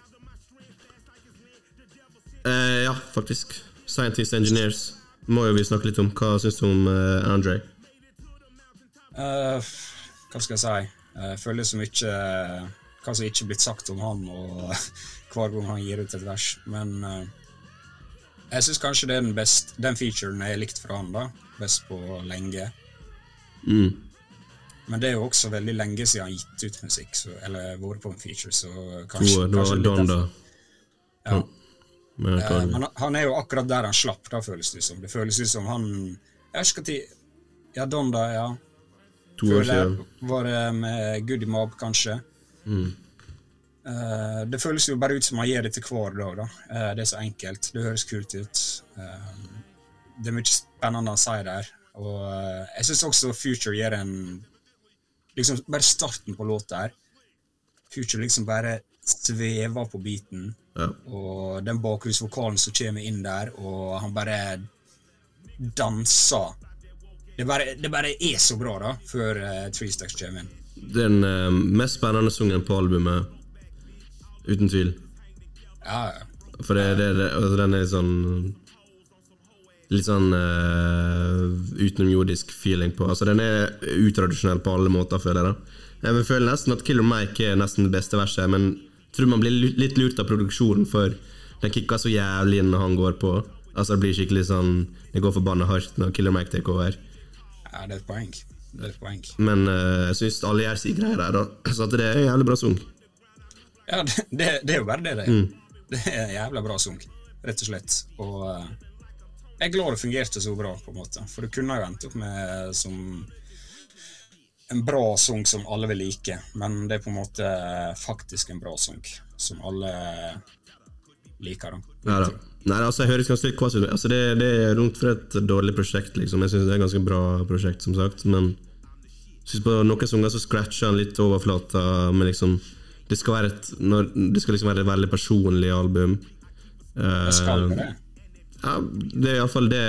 Eh, ja, faktisk. Scientist Engineers må jo vi snakke litt om. Hva syns du om uh, Andre? Uh, hva skal jeg si? Eh, Jeg føler så mye hva som ikke er blitt sagt om han og *laughs* hver gang han gir ut et vers. Men jeg syns kanskje det er den best, den featuren jeg har likt fra han, da. Best på lenge. Mm. Men det er jo også veldig lenge siden han har gitt ut musikk, så, eller vært på en feature, så kanskje, var kanskje litt Don, da. Ja. Men, Eh, men han er jo akkurat der han slapp, da føles det som. Det føles ut som han Jeg når Ja, Donda, ja. to år siden. var det med Goody Mob, kanskje. Mm. Eh, det føles jo bare ut som han gjør det til hver dag. da. Eh, det er så enkelt. Det høres kult ut. Eh, det er mye spennende han sier der. Og eh, jeg syns også Future gjør en Liksom Bare starten på låta her. Future liksom bare svever på beaten. Ja. Og den bakgrunnsvokalen som kommer inn der, og han bare danser. Det bare, det bare er så bra, da, før uh, Three Stacks kommer inn. Den uh, mest spennende sangen på albumet, uten tvil. Ja, ja. For det, det, det, altså den er sånn Litt sånn uh, utenomjordisk feeling på Altså Den er utradisjonell på alle måter, føler jeg. da Jeg føler nesten at Killer Mike er nesten det beste verset, men tror man blir litt lurt av produksjonen, for den kicker så jævlig inn når han går på. Altså Det blir skikkelig sånn Det går forbanna hardt når Killer Mike tar over. ja, det er et poeng. Det er et poeng. Men uh, jeg syns alle gjør sine greier der, da. Så det er en jævlig bra sang. Ja, det, det, det er jo bare det det er. Det er en jævla bra sang, rett og slett. Og uh, jeg er glad det fungerte så bra, på en måte. For du kunne jo endt opp med som en bra sang som alle vil like, men det er på en måte faktisk en bra sang som alle liker. Ja da. Nei, altså Jeg høres ganske kvass ut. Altså, det, det er rundt for et dårlig prosjekt. liksom Jeg synes det er et ganske bra prosjekt, som sagt. Men synes på noen sanger så scratcher han litt overflata. Men liksom det skal, være et, når, det skal liksom være et veldig personlig album. Eh, Det skal det. ja, det er iallfall det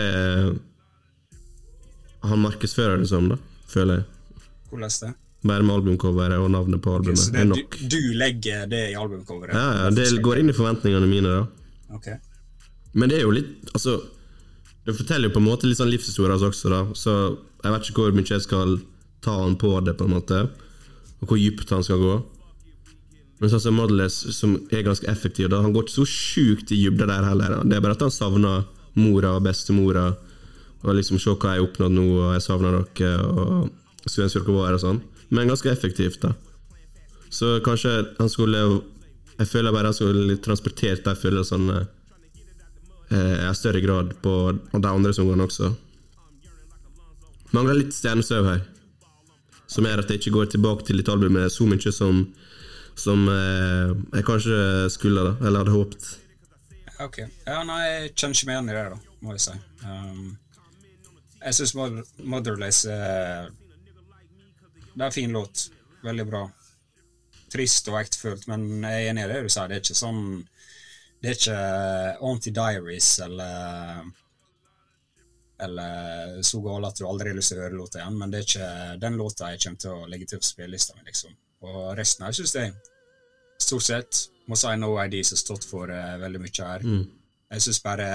han markedsfører det som, da, føler jeg. Hvordan det? Bare med albumcoveret og navnet på albumet. Så er det, du, du legger det i albumcoveret? Ja, ja, Det går inn i forventningene mine, da. okay. Men det er jo litt Altså Det forteller jo på en måte litt sånn livshistorie også, da. Så jeg vet ikke hvor mye jeg skal ta han på det, på en måte. Og hvor dypt han skal gå. Men sånn som Modeless, som er ganske effektiv, da han går ikke så sjukt i dybde der heller. Da. Det er bare at han savner mora og bestemora. Og liksom se hva jeg har oppnådd nå, og jeg savner dere, og her og sånn. Men ganske effektivt, da. Så kanskje han skulle Jeg føler bare han skulle transportert de følelsene eh, i større grad på de andre sangene også. Mangler litt stjernesøv her, som gjør at jeg ikke går tilbake til et album med så mye som, som eh, jeg kanskje skulle, da, eller hadde håpet. Ok. Ja, nei, jeg kjenner ikke meg igjen i det, da, må jeg si. Um, jeg syns Motherless er Det er en fin låt. Veldig bra. trist og ektefølt, men jeg er enig i det du sier. Det er ikke sånn Det er ikke Auntie Diaries eller eller så gal at du aldri har lyst til å høre låta igjen, men det er ikke den låta jeg kommer til å legge til på spillelista mi, liksom. Og resten her syns jeg stort sett må si No ID som har stått for uh, veldig mye her. Jeg syns bare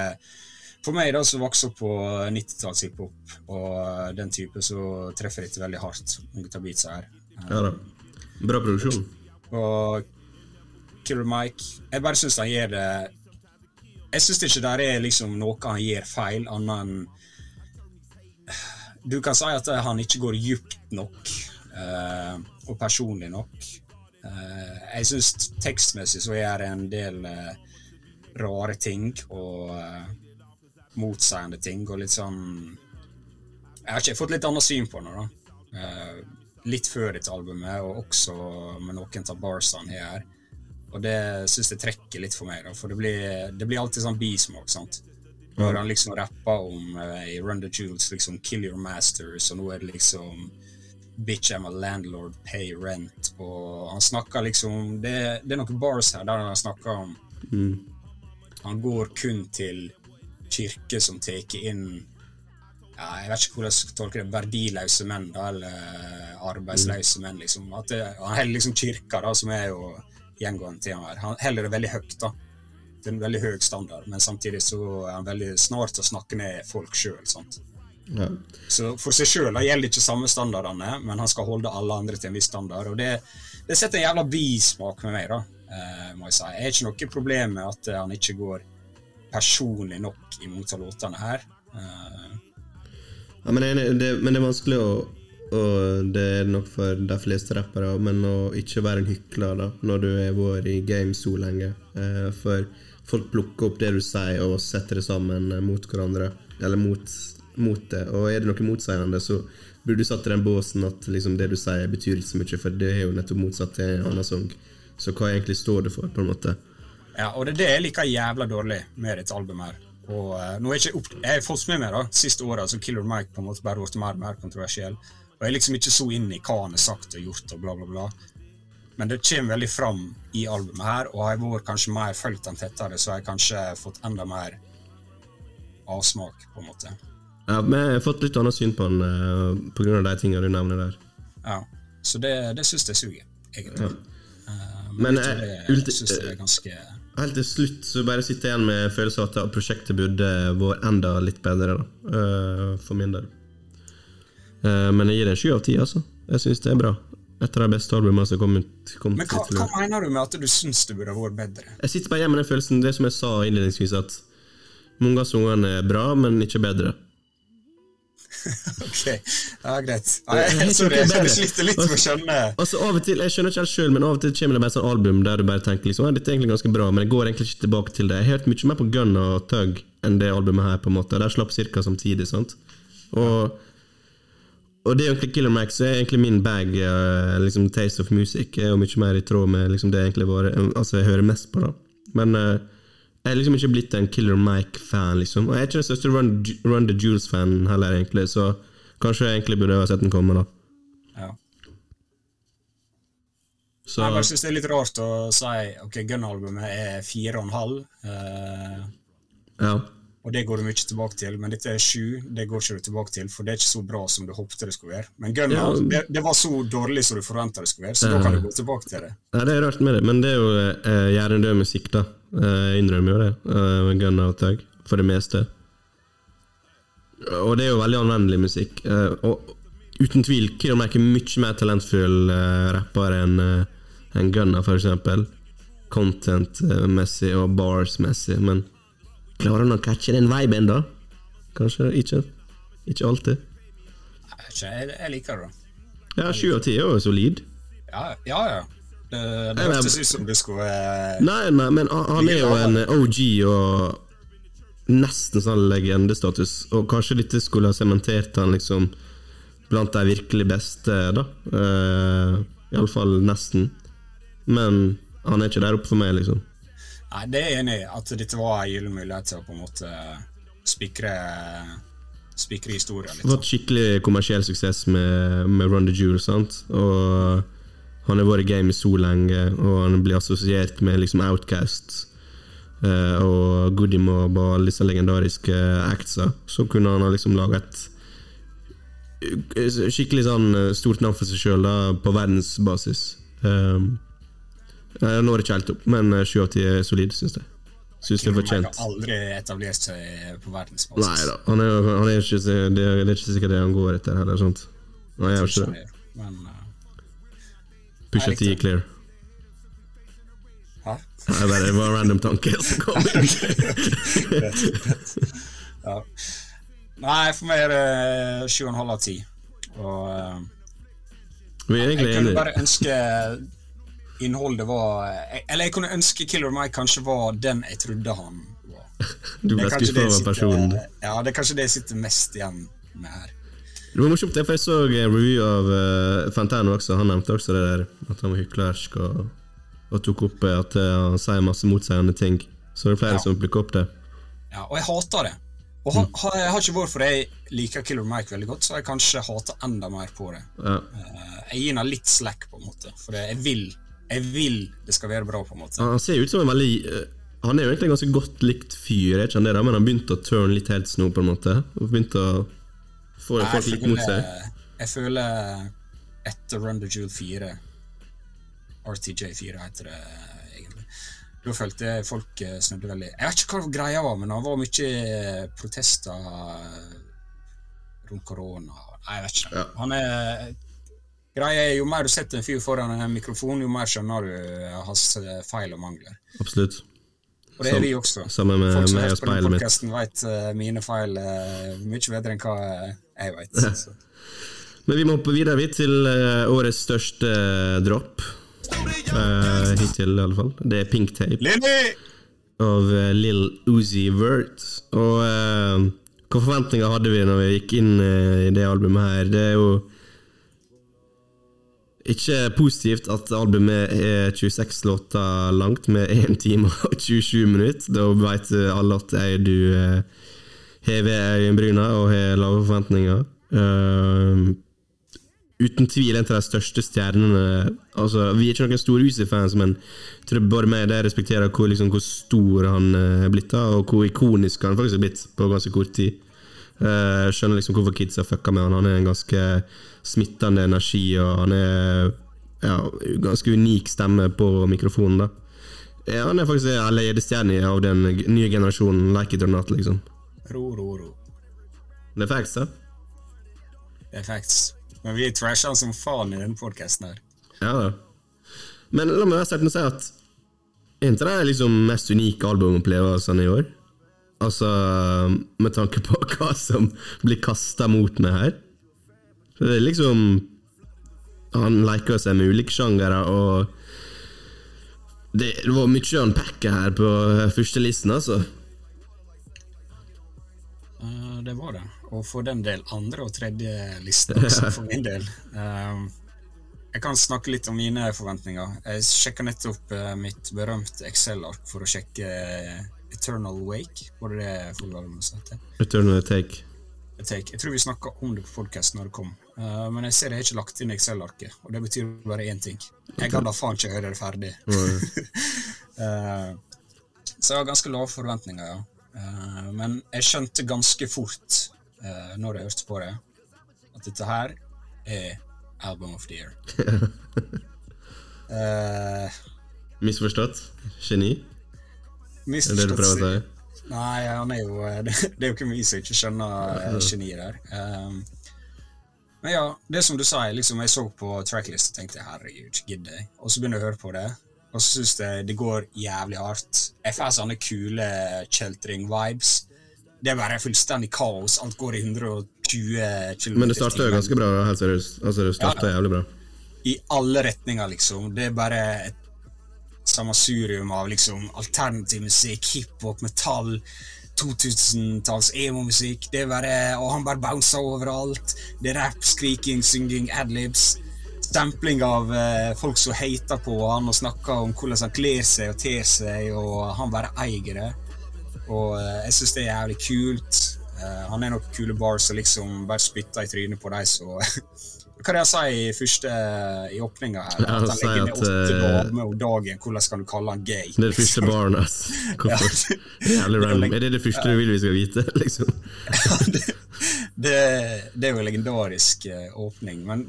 For meg, da, som vokste opp på 90-talls hiphop, og den type, så treffer dette veldig hardt. Av beatsa her. Ja da. Bra produksjon. Og Killer Mike Jeg bare syns han gjør det Jeg syns ikke det er liksom noe han gjør feil, annet enn Du kan si at han ikke går djupt nok uh, og personlig nok. Uh, jeg syns tekstmessig så gjør det en del uh, rare ting og motsigende ting og litt sånn Jeg har ikke fått litt annet syn på det, da. Uh, litt før dette albumet, og også med noen av barsene her. Og det syns jeg trekker litt for meg, da, for det blir, det blir alltid sånn bismak. sant? Når han liksom rapper om uh, i Run the Jewels liksom 'Kill your masters', og nå er det liksom 'Bitch, I'm a landlord, pay rent', og han snakker liksom Det, det er noen bars her der han snakker om Han går kun til kirker som tar inn ja, Jeg vet ikke hvordan jeg skal tolke det. Verdiløse menn, da, eller arbeidsløse menn, liksom. At det, han holder liksom kirka, da, som er jo gjengående tema her. Han holder det veldig høyt, da. Det er en veldig høy standard, men samtidig så er han veldig snart til å snakke ned folk sjøl. Ja. Så for seg sjøl gjelder ikke samme standardene, men han skal holde alle andre til en viss standard. Og det, det setter en jævla bismak med meg, da, eh, må jeg si. Jeg har ikke noe problem med at han ikke går personlig nok i mange av låtene her. Eh, Ja, men, enig, det, men det er vanskelig å og det er nok for de fleste rappere, men å ikke være en hykler da, når du har vært i game så lenge. Eh, for folk plukker opp det du sier, og setter det sammen eh, mot hverandre. Eller mot, mot det. Og er det noe motsigende, så burde du satt i den båsen at liksom, det du sier, betyr ikke så mye, for det er jo nettopp motsatt til en annen sang. Så hva egentlig står det for, på en måte? Ja, og det er det jeg liker jævla dårlig med dette albumet. her. Og uh, nå er jeg ikke opp... Jeg har fått med meg da, siste året, så Killer Mike på en måte bare blitt mer og mer kontroversiell. Og jeg er liksom ikke så inn i hva han har sagt og gjort, og bla, bla, bla. Men det kommer veldig fram i albumet her, og har jeg vært kanskje mer fulgt han tettere, så har jeg kanskje fått enda mer avsmak, på en måte. Ja, men jeg har fått litt annet syn på den uh, på grunn av de tingene du nevner der. Ja. Så det, det syns jeg suger, egentlig. Eh, Men, men jeg, det jeg syns det er ganske Helt til slutt så bare sitter jeg igjen med følelsen av at prosjektet burde vært enda litt bedre, da. eh, for min del. Eh, men jeg gir det en sju av ti, altså. Jeg syns det er bra. Et av de beste albumene som har kommet, kommet Men hva, hva mener du med at du syns det burde vært bedre? Jeg sitter bare igjen med den følelsen, det som jeg sa innledningsvis, at mange av sangene er bra, men ikke bedre. *laughs* Ok, ja, greit. Jeg- jeg jeg, jeg sliter litt med å skjønne Altså av og til, Jeg skjønner ikke helt sjøl, men av og til kommer det bare sånn album der du bare tenker liksom, «Ja, dette er egentlig ganske bra, men jeg går egentlig ikke tilbake til det. Jeg har hørt mye mer på Gun og Tug enn det albumet her, på en måte. De slapp cirka samtidig. sant? Og, og det er egentlig Killer Max er egentlig min bag, eh, liksom Taste of Music, er jo mye mer i tråd med liksom det jeg egentlig var, altså jeg hører mest på. da. Men eh, jeg er liksom ikke blitt en Killer Mike-fan, liksom. Og jeg er ikke den største Run, Run the Jewels-fan heller, egentlig, så kanskje jeg egentlig burde ha sett den komme, da. ja. Så, Jeg bare synes det er litt rart å si ok, Gun-albumet er fire og en halv, eh, ja. Og det går du mye tilbake til, men dette er sju, det går ikke du tilbake til, for det er ikke så bra som du håpte det skulle være. Men Gunnar, Ja. det, det var så dårlig som du forventa det skulle være, så da kan du gå tilbake til det. Nei, det er rart med det, men det er jo eh, hjernedød musikk, da. Eh, Jeg innrømmer jo det. Eh, Gunnar og Tag, for det meste. Og det er jo veldig anvendelig musikk. Eh, og uten tvil Mac er mye mer talentfull eh, rapper enn eh, enn Gunnar, eksempel. Content-messig og bars-messig, men klarer han å catche den viben, da? Kanskje ikke. Ikke alltid. Jeg, jeg, liker det. Ja, sju av ti er jo solid. Ja, ja. ja. Det, det hørtes ut som det skulle eh, Nei, nei, men han han er jo en OG og nesten sånn legendestatus, og kanskje dette skulle ha sementert han liksom blant de virkelig beste, da. Uh, Iallfall nesten. Men han er ikke der oppe for meg, liksom. Nei, det er jeg enig i. At dette var en gyllen mulighet til å på en måte spikre Spikre historien litt. Fått skikkelig kommersiell suksess med, med Run the Jewel, sant. Og han har vært i gamet så lenge, og han blir assosiert med liksom Outcast uh, og Goody Mob og alle disse legendariske actsa. Så kunne han ha liksom laga et eh, skikkelig sånn eh, stort navn for seg sjøl på verdensbasis. Um, jeg når ikke helt opp, men eh, sju av ti er solid, syns jeg. Syns det er fortjent. Han har aldri etablert seg på Nei verdensbasis. da, han er, han er ikke, det, er, ikke sikkert det han går etter heller. Sant? Nei, jeg gjør ikke det. Men uh, Pusha Nei, T clear. Hæ? Nei, bare, det var en random tanke som kom. *laughs* Ja. Nei, for meg er det sju og en halv av ti. Og eh, Vi er egentlig jeg kunne enige. bare ønske innholdet var Eller jeg kunne ønske Killer Mike kanskje var den jeg trodde han var. Du ble skuffa over personen. Ja, det er kanskje det jeg sitter mest igjen med her. Det var morsomt, for jeg så en review av uh, Fantano også. Han nevnte også det der at han var hyklersk og, og tok opp eh, at eh, han sier masse motseiende ting. Så det er flere Ja. som plukker opp det. Ja, og jeg hater det. Og ha, ha, jeg har ikke vært fordi jeg liker Killer Mike veldig godt, så jeg kanskje hater enda mer på det. Ja. Eh, Jeg gir henne litt slack, på en måte, for jeg vil Jeg vil det skal være bra, på en måte. Han ser ut som en veldig eh, Han er jo egentlig en ganske godt likt fyr, ikke han det men han begynte å turn litt heads nå, på en måte. Og begynte å få Nei, folk litt mot seg. jeg føler etter Run the Jewel 4 RTJ4 heter det egentlig. Da følte jeg folk eh, snudde veldig Jeg vet ikke hva greia var, men det var mye eh, protester rundt korona. Nei, jeg vet ikke. Ja. Han er Greia er Jo mer du setter en fyr foran en mikrofon, jo mer skjønner du eh, hans eh, feil og mangler. Absolutt. Og det er vi også. Sammen med Folk som meg hører på den speilet mitt. podcasten vet eh, mine feil mye bedre enn hva jeg vet. Så. Men vi må hoppe videre vidt til årets største dropp. Uh, hittil, i alle fall. Det er Pink Tape. Lilly! av uh, Lil Uzi Vert. Og uh, hva forventninger hadde vi når vi gikk inn uh, i det albumet her? Det er jo ikke positivt at albumet er 26 låter langt, med 1 time og 27 minutter. Da vet alle at jeg, du eh, hever øyenbryna og har lave forventninger. Uh, uten tvil en av de største stjernene Altså, Vi er ikke noen store Uzi-fans, men jeg tror meg det respekterer hvor, liksom, hvor stor han eh, er blitt, og hvor ikonisk han faktisk er blitt på ganske kort tid. Eh, Jeg skjønner liksom hvorfor kids har fucka med han. Han er en ganske smittende energi, og han er ja, ganske unik stemme på mikrofonen. da ja, Han er faktisk en ledestjerne av den nye generasjonen, like it or not, liksom. Ro, ro, ro. Det er facts, da. Det er facts. Men vi trasher han som faen i denne podcasten her. Ja da. Men la meg være starte med å si at er ikke det liksom mest unike albumopplevelsene i år? Altså, med tanke på *laughs* hva som blir kasta mot meg her. Så det er liksom Han leker seg med ulike sjangere, og det, det var mye å unpacke her på førstelisten, altså. Uh, det var det. Og for den del andre og tredje liste også, for min del. Uh, jeg kan snakke litt om mine forventninger. Jeg sjekka nettopp uh, mitt berømte Excel-ark for å sjekke eh, Eternal Wake. Var det det forrige albumet Eternal take. Take. Jeg tror vi snakka om det på podkasten når det kom, uh, men jeg ser jeg har ikke lagt inn Excel-arket, og det betyr bare én ting. Jeg kan da faen ikke høre det ferdig. uh, *laughs* så jeg har ganske lave forventninger, ja. Uh, men jeg skjønte ganske fort, når jeg hørte på det, at dette her er Album of the Year. *laughs* Misforstått? Geni? Er det det du prøver å si? Nei, han er jo *laughs* Det, det er jo ikke mye som ikke skjønner uh, geniet der. Um, men ja, det som du sa, liksom, jeg så på tracklist og tenkte herregud, gidder jeg? Og så begynner jeg å høre på det, og så syns jeg det går jævlig hardt. Jeg får sånne kule kjeltring-vibes. Det er bare fullstendig kaos. Alt går i 120 km Men det starter jo ganske bra, helt seriøst. Altså, det starter Ja. jævlig bra. i alle retninger, liksom. Det er bare et sammensurium av liksom alternativ musikk, hiphop, metall, 2000-talls emo-musikk. Det bare Og han bare bouncer overalt. Det er rap, skriking, synging, adlibs. Stempling av eh, folk som hater på han og snakker om hvordan han kler seg og ter seg, og han bare eier det. Og eh, jeg syns det er jævlig kult. Eh, han er noen kule bars som liksom bare spytter i trynet på de som *laughs* hva det jeg sier i første i åpninga her? At han ligger med legger ned åtte eh, damer om dagen. Hvordan skal du kalle han gay? Det er det første *laughs* barnet. Hvorfor? ja. Er det det første du vil vi skal vite, *laughs* liksom? *laughs* det, det, det er jo en legendarisk eh, åpning, men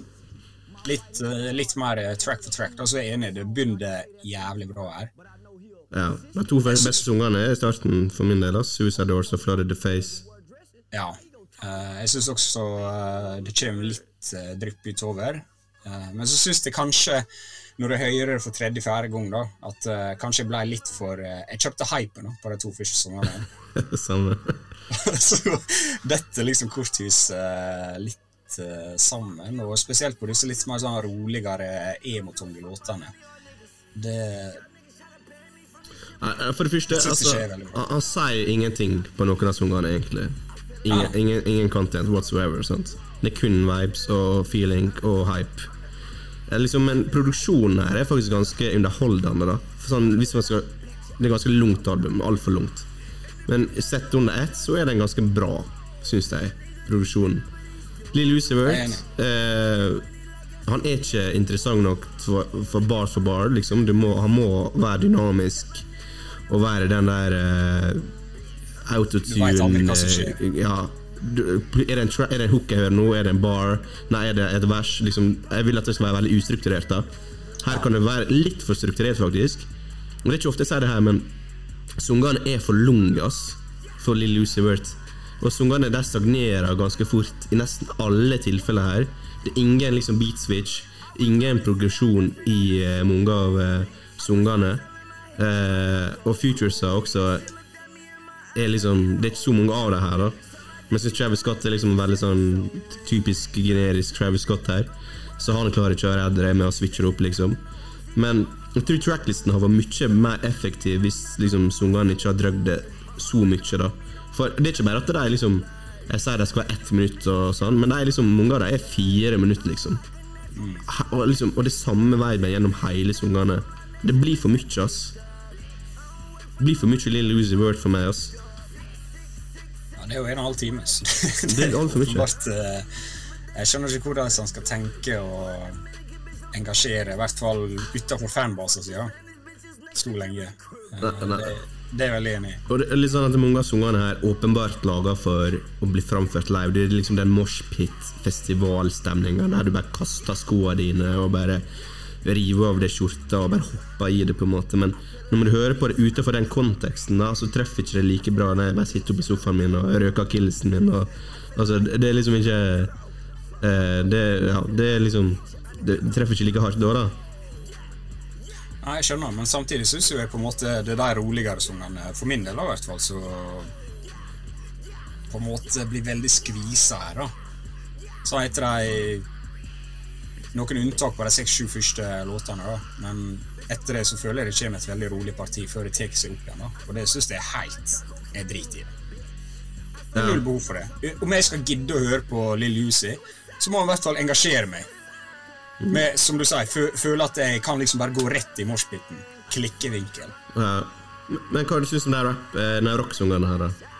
litt, eh, litt mer eh, track for track. Da, så er jeg enig, det begynner jævlig bra her. Ja. De to beste sangene er i starten for min del. Suicide Doors og Flooded the Face. Ja. Eh, jeg syns også eh, det kommer litt uh, drypp utover. Eh, men så syns jeg kanskje, når jeg hører det for tredje-fjerde gang, da, at eh, kanskje jeg ble litt for eh, Jeg kjøpte hypen på de to første sangene. *laughs* Samme. *laughs* så dette liksom korthus eh, litt eh, sammen, og spesielt på disse litt mer sånn roligere emotunge låtene. Det For det første, altså, han sier ingenting på noen av sangene, egentlig. Ingen, Ah. ingen, ingen content whatsoever. sant? Det er kun vibes og feeling og hype. Liksom, men produksjonen her er faktisk ganske underholdende. da. For sånn, hvis man skal, Det er ganske langt album, altfor langt. Men sett under ett så er den ganske bra, syns jeg, produksjonen. Lill er eh, Han er ikke interessant nok for, for bar for bar. liksom. Må, han må være dynamisk og være den der eh, autotune eh, Ja. Er, det en er det en hook jeg hører nå? Er det en bar? Nei, er det et vers? Liksom, jeg vil at det skal være veldig ustrukturert. da Her kan det være litt for strukturert, faktisk. Og Det er ikke ofte jeg sier det her, men sangene er for lange for Lill Lucy Wert. Og sangene der stagnerer ganske fort i nesten alle tilfeller her. Det er ingen liksom beat switch, ingen progresjon i uh, mange av uh, sangene. Uh, og Futuresa også er liksom Det er ikke så mange av det her, da. Men jeg synes Travis Scott er liksom veldig sånn typisk generisk Travis Scott her. Så han klarer ikke å redde det med å switche opp, liksom. Men jeg tror tracklisten har vært mye mer effektiv hvis liksom sangene ikke har drøgd det så mye, da. For det er ikke bare at er liksom Jeg sier det skal være ett minutt og sånn, men det er liksom mange av dem er fire minutter, liksom. Og, liksom, og det samme viben gjennom hele sangene. Det blir for mye, ass. Det blir for mye Lill Lucy Word for meg, ass. Det er jo en og en halv time. så *laughs* Det er altfor mye. eh, jeg skjønner ikke hvordan han skal tenke og engasjere, i hvert fall utenfor fanbasen sin. Ja. Så lenge. Eh, Nei, nei. Det, det er jeg veldig enig i. Og det er litt sånn at mange av sangene her åpenbart laga for å bli framført live. Det er liksom den moshpit-festivalstemninga der du bare kaster skoene dine og bare river av deg skjorta og bare hopper i det, på en måte. Men når du hører på det utenfor den konteksten, da, så treffer ikke det like bra når jeg bare sitter oppe i sofaen min og røker akillesen min. Og, altså, det er liksom ikke eh, det, ja, det er liksom Det treffer ikke like hardt da, da. Nei, jeg skjønner, men samtidig syns jeg på en måte det er de roligere sangene, for min del i hvert fall, så på en måte blir veldig skvisa her, da. Så heter de Noen unntak på de seks-sju første låtene, da, men etter det så føler jeg det kommer et veldig rolig parti før det tar seg opp igjen. Og det syns jeg er helt er drit i det. Det er null behov for det. Om jeg skal gidde å høre på Lill Jussi, så må han i hvert fall engasjere meg. Med, som du sier, føle at jeg kan liksom bare gå rett i moshpiten. Klikkevinkel. Ja. Men hva syns du om de rap, eh, rocksungene rocksangene her, da?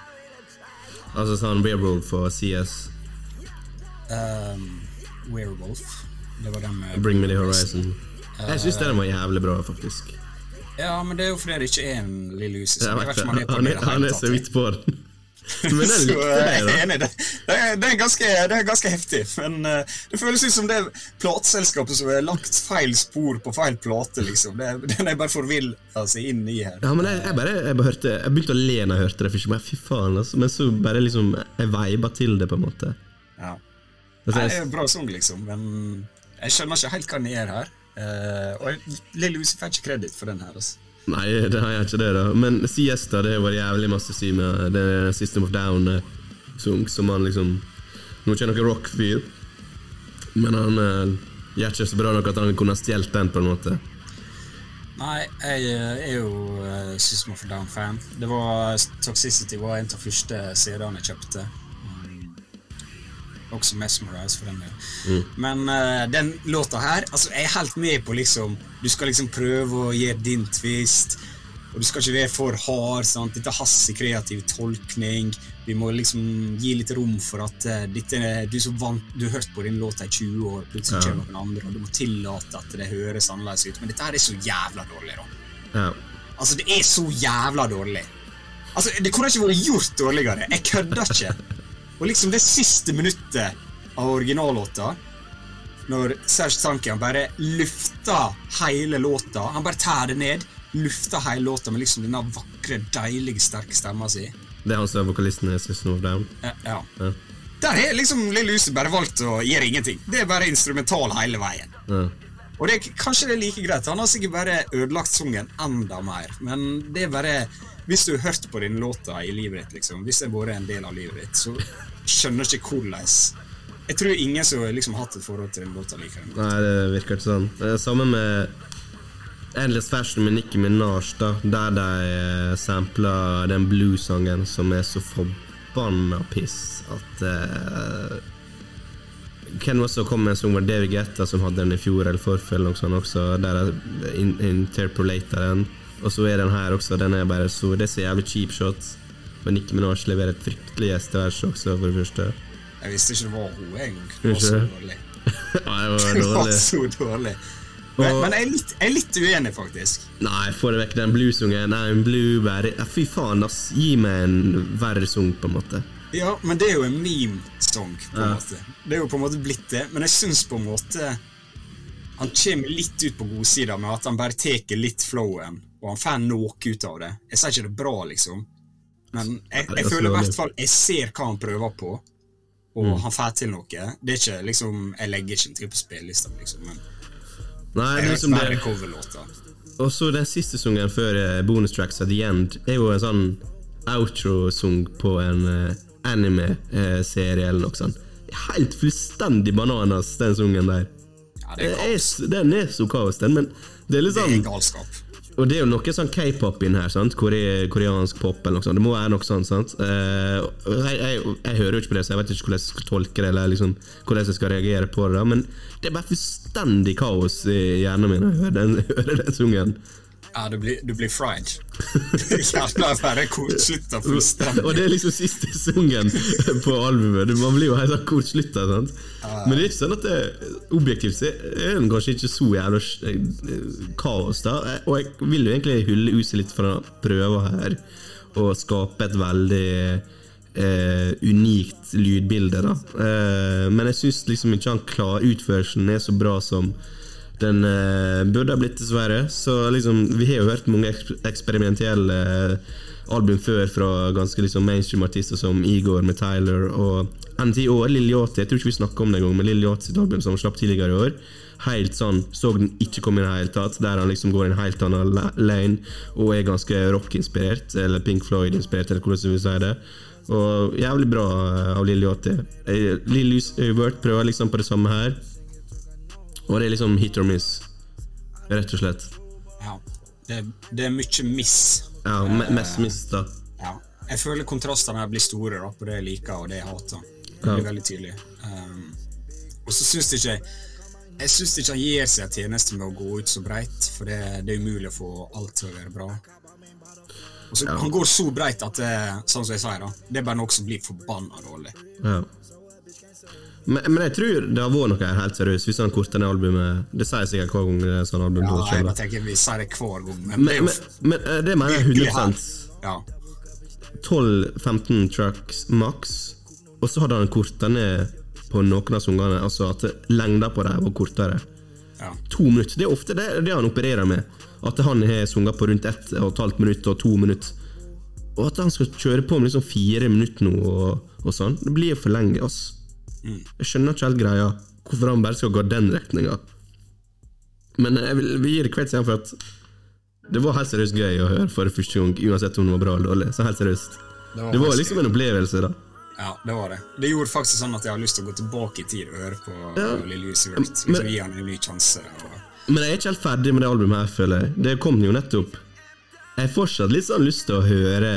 Altså sånn Werewolf og CS. Um, Werewolf. Det var den med Bring Me The Horizon. Jeg syns den var jævlig bra, faktisk. Ja, men det er jo fordi det ikke er en lille hus. Han Han han er så vidt på den. Men den likte eh, jeg, er da. enig. Det, det, er, det, er ganske, det er ganske heftig. Men eh, det føles ut som det plateselskapet som har lagt feil spor på feil plate. liksom. Det, *laughs* Den er bare forvilla seg inn i her. Ja, men jeg, jeg bare jeg bare hørte Jeg begynte å le når jeg hørte det, for fy faen, altså. men så bare liksom Jeg veiba til det, på en måte. Ja. Altså, Nei, det er en bra sang, liksom, men jeg skjønner ikke helt hva den gjør her. Eh, og Lill Uzi får ikke kreditt for den her. altså. nei, det har jeg ikke det, da. Men da, det var jævlig masse å si med det System of Down-sunk som han liksom Nå er ikke noen rock-fyr, men han uh, gjør ikke så bra nok at han kunne ha stjålet den, på en måte. Nei, jeg eh, er jo uh, System of Down-fan. Det var Toxicity var en av de første CD-ene jeg kjøpte. Mm. Også Mesmerize, for den del. Men uh, den låta her altså, Jeg er helt med på liksom Du skal liksom prøve å gi din twist. Og du skal ikke være for hard. sant? Dette er hans kreativ tolkning. Vi må liksom gi litt rom for at uh, dette, du som vant, du har hørt på din låt i 20 år, plutselig Ja. kommer noen andre, og du må tillate at det høres annerledes ut. Men dette her er så jævla dårlig, da. Ja. Altså, det er så jævla dårlig. Altså, Det kunne ikke vært gjort dårligere. Jeg kødder ikke. *laughs* Og liksom det siste minuttet av originallåta, når Serge Tankian bare lufter hele låta Han bare tær det ned, lufter hele låta med liksom denne vakre, deilige, sterke stemma si. Det er han som er vokalisten i System of Down. Ja. ja. Ja. Der har liksom Lille Huset bare valgt å gjøre ingenting. Det er bare instrumental hele veien. Ja. Og det, kanskje det er like greit. Han har sikkert bare ødelagt sangen enda mer. Men det er bare Hvis du har hørt på denne låta i livet ditt, liksom, hvis det har vært en del av livet ditt, så skjønner ikke hvordan Jeg tror ingen som har liksom hatt et forhold til den låta, liker den. Nei, det virker ikke sånn. Det samme med Endless Fashion med Nicki Minaj, da, der de eh, sampler den blues-sangen som er så forbanna piss at uh, Ken også kom med en sang med David Guetta som hadde den i fjor eller forfjell, og sånn også, der jeg in interpolater den. Og så er den her også, den er bare så Det er så jævlig cheap shot. Men Nicki Minaj leverer et fryktelig gjestevers også, for det første. Jeg visste ikke det var henne engang. Det var så dårlig. *laughs* Nei, det var *laughs* Det var dårlig. så dårlig. Men, men jeg, er litt, jeg er litt uenig, faktisk. Nei, få det vekk den bluesungen. I'm blueberry ja, Fy faen, ass. Gi meg en verre sang, på en måte. Ja, men det er jo en meme-song, på en Ja. måte. Det er jo på en måte blitt det, men jeg syns på en måte han kommer litt ut på godsida med at han bare tar litt flowen, og han får noe ut av det. Jeg sier ikke det er bra, liksom, men jeg, jeg føler i hvert fall Jeg ser hva han prøver på, og Mm. han får til noe. Det er ikke liksom Jeg legger ikke til på spillelista, liksom, men Nei, det er liksom det. coverlåter. Og så den siste sangen før bonustracks bonus tracks at the end er jo en sånn outro-sang på en uh, anime-serie eller noe sånt. Helt fullstendig bananas, den sangen der. Ja, det er, kaos. den er så kaos, den, men det er litt det er sånn galskap. Og det er jo noe sånn k-pop inn her, sant? Kore, koreansk pop eller noe sånt. Det må være noe sånt, sant? Uh, jeg, jeg, jeg hører jo ikke på det, så jeg vet ikke hvordan jeg skal tolke det, eller liksom, hvordan jeg skal reagere på det, men det er bare fullstendig kaos i hjernen min når jeg hører den, *laughs* hører den sungen. Ja, du blir, du blir fried. *laughs* Jævla bare kortslutta fullstendig. Og det er liksom siste sungen på albumet. Man blir jo helt sånn kortslutta. Men det er ikke sånn at det objektivt sett er den kanskje ikke så jævla eh, kaos, da. Og jeg vil jo egentlig hylle huset litt for å prøve her å skape et veldig eh, unikt lydbilde, da. Eh, men jeg syns liksom ikke han klar, utførelsen er så bra som den uh, burde ha blitt, dessverre. Så liksom, vi har jo hørt mange eks eksperimentelle uh, album før fra ganske liksom mainstream artister som Igor med Tyler og NT og Lil Yachty. Jeg tror ikke vi snakka om det engang, men Lil Yachty sitt album som slapp tidligere i år. Helt sånn, Så den ikke komme i det hele tatt, der han liksom går i en helt annen la- lane og er ganske rock-inspirert, eller Pink Floyd-inspirert, eller hvordan du vil si det. Og jævlig bra eh, av Lil Yachty. Eh, Lil Uvert prøver liksom på det samme her. Og det er liksom hit or miss, rett og slett. Ja, det, det er mye miss. Ja, me mest miss, da. Ja. Jeg føler kontrastene her blir store da, på det jeg liker og det jeg hater. Det Ja. blir veldig tydelig. Um, og så syns jeg ikke Jeg syns ikke han gir seg tjeneste med å gå ut så breit, for det, det er umulig å få alt til å være bra. Så, Han går så breit at det, sånn som jeg sier da, det er bare noe som blir forbanna dårlig. Ja. Men, men jeg tror det har vært noe her helt seriøst, hvis han korter ned albumet. Det sier sikkert hver gang det er sånn album Ja, jeg bare tenker Vi sier det hver gang, men, Men, men, eh, det mener jeg virkelig 100. Ja. 12-15 trucks maks. Og så hadde han korta ned på noen av sangene, altså at lengda på dem var kortere. ja. To minutter. Det er ofte det, det han opererer med. At han har sunget på rundt ett og et halvt minutt og to minutter. Og at han skal kjøre på med liksom fire minutter nå og, og sånn. Det blir for lenge, ass. Jeg skjønner ikke helt greia. Hvorfor han bare skal gå den retninga. Men jeg vil, vi gi det igjen for at det var helt seriøst gøy å høre for første gang, uansett om det var bra eller dårlig. Så helt seriøst. Det var Det var liksom en opplevelse, da. Ja, det var det. Det gjorde faktisk sånn at jeg har lyst til å gå tilbake i tid og høre på Ja. ja. Lille Jusivert. Liksom gi han en ny sjanse. Og... Men jeg er ikke helt ferdig med det albumet her, føler jeg. Det kom jo nettopp. Jeg har fortsatt litt sånn lyst til å høre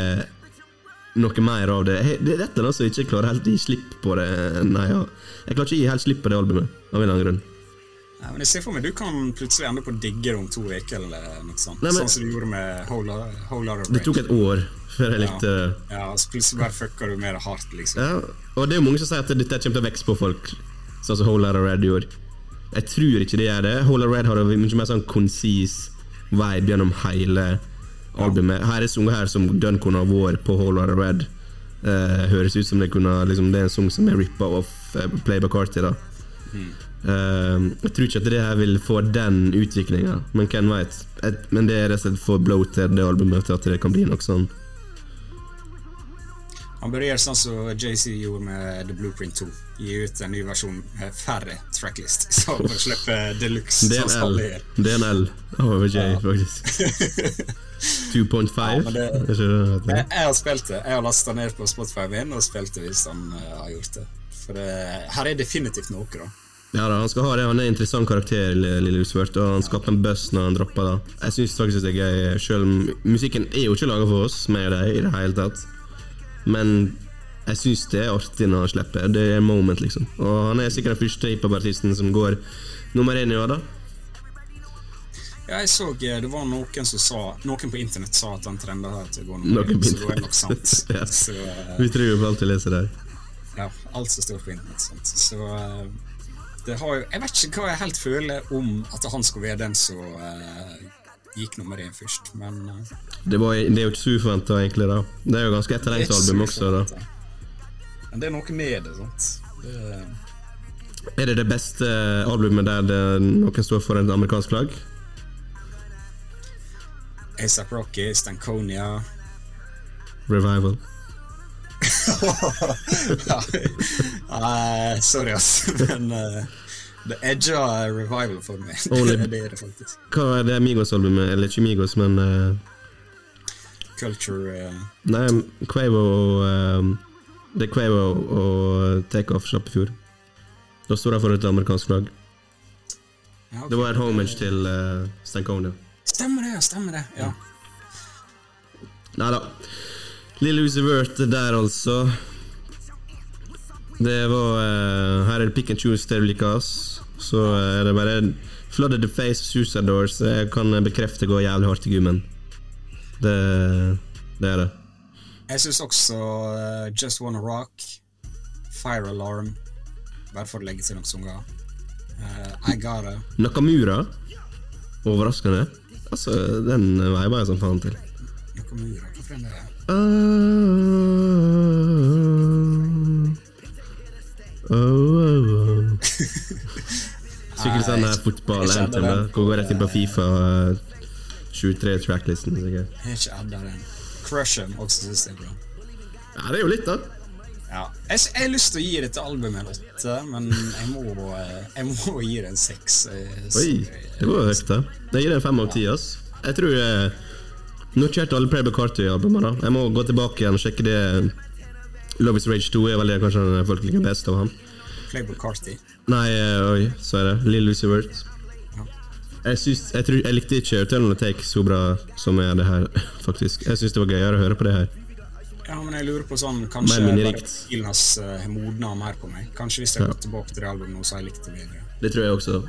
noe mer av det. Jeg- Det er dette som jeg ikke klarer helt å gi slipp på det. Nei, ja. Jeg klarer ikke å gi helt slipp på det albumet, av en eller annen grunn. Nei, men jeg ser for meg du kan plutselig ende på å digge det om to uker eller noe sånt. Nei, men- Sånn som du gjorde med Whole, whole Rain. Det tok et år før jeg likte Ja, Ja, så plutselig bare fucker du med det hardt, liksom. Ja, og det er jo mange som sier at dette kommer til å vokse på folk, sånn som Whole Lotta Red gjorde. Jeg tror ikke det gjør det. Whole Lotta Red har en mye mer sånn konsis vibe gjennom hele albumet. Her er sanger her som dønn kunne ha vært på Hall of Red. Uh, høres ut som det kunne liksom, Det er en sang som er rippa off uh, Playback Carty, da. Eh, jeg tror ikke at det her vil få den utviklinga, men hvem veit. Men det er rett og slett for bloated, det albumet, til at det kan bli noe sånn. Han bør gjøre sånn som JC gjorde med The Blueprint 2. Gi ut en ny versjon med færre tracklist, *laughs* så bare slippe deluxe. Det er en L. Det er en L over J, faktisk. *laughs* 2.5. Ja? Jeg, jeg har spilt det. Jeg har lasta ned på Spotify min og spilt det hvis han uh, har gjort det. For det, her er definitivt noe, da. Ja da, han skal ha det. Han er en interessant karakter, Lille Lille og han skaper en buzz når han dropper da. Jeg syns faktisk det er gøy, sjøl om musikken er jo ikke laga for oss, meg og deg, i det hele tatt. Men jeg syns det er artig når han slipper. Det er moment, liksom. Og han er sikkert den første hiphop-artisten som går nummer én i år, da. Ja, jeg så eh, det var noen som sa Noen på internett sa at han trenden her til å gå Noen nummer så det er nok sant. *laughs* Ja. Så uh, Vi tror jo på alt vi leser der. ja, alt som står på internett. Sant? Så uh, det har jo Jeg vet ikke hva jeg helt føler om at han skulle være den som uh, gikk nummer én først, men Det, var, det er jo ikke så uforventa, egentlig. da Det er jo ganske er album så også. da. Men det er noe med det, sant. Det, Er det det beste albumet der det, noen står for en amerikansk flagg? ASAP Rocky, Stankonia Revival. Nei, *laughs* Sorry, ass, *laughs* men uh, det edger revival for meg. *laughs* Det er det faktisk. Hva er det Migos-albumet? Eller ikke Migos, men uh... Culture uh... Nei, Quavo og eh, Det er Quavo og Takeoff slapp. Da står de for et amerikansk flagg. ja, okay. Det var et homage til uh, Stankonia. Stemmer det, ja, stemmer det. Ja. Nei da. Lille Uzi Vert der, altså. Det var uh, Her er det pick and choose til du liker, oss. Så uh, er det bare Flooded the Face Doors. Jeg kan bekrefte går jævlig hardt i gummen. Det, det er det. Jeg syns også uh, Just Wanna Rock, Fire Alarm Bare for å legge til noen sanger. Uh, I Gotta. Nakamura. Overraskende. Altså, den veiba jeg som faen til. Nakamura, hva for en er det? Oh, oh, oh. Sikkert sånn der da. Hvor går rett inn på Fifa eh, 23-tracklisten. sikkert. Jeg har ikke adda den. Crush også syns jeg bro. Ja, det er jo litt, da. Ja. Jeg, jeg har lyst til å gi dette albumet en åtte, men jeg må, eh, jeg må gi det en seks. eh, Oi, det var høyt, da. Jeg gir det en fem av ti. ass. Jeg tror jeg Nå jeg hørt alle Playboy Carty-albumene. Jeg må gå tilbake igjen og sjekke det. Love is Rage 2 er vel det kanskje den folk liker best av ham. Playboy Carty. Nei, eh, oi, så er det. Lill Lucy Wirt. Jeg, synes, jeg, tror, jeg likte ikke Eternal Take så bra som er det her, *laughs* faktisk. Jeg syns det var gøyere å høre på det her. Ja, men jeg lurer på sånn Kanskje stilen hans har modna mer på meg. Kanskje hvis jeg Ja. går tilbake til det albumet nå, så har jeg likt det bedre. Det tror jeg også.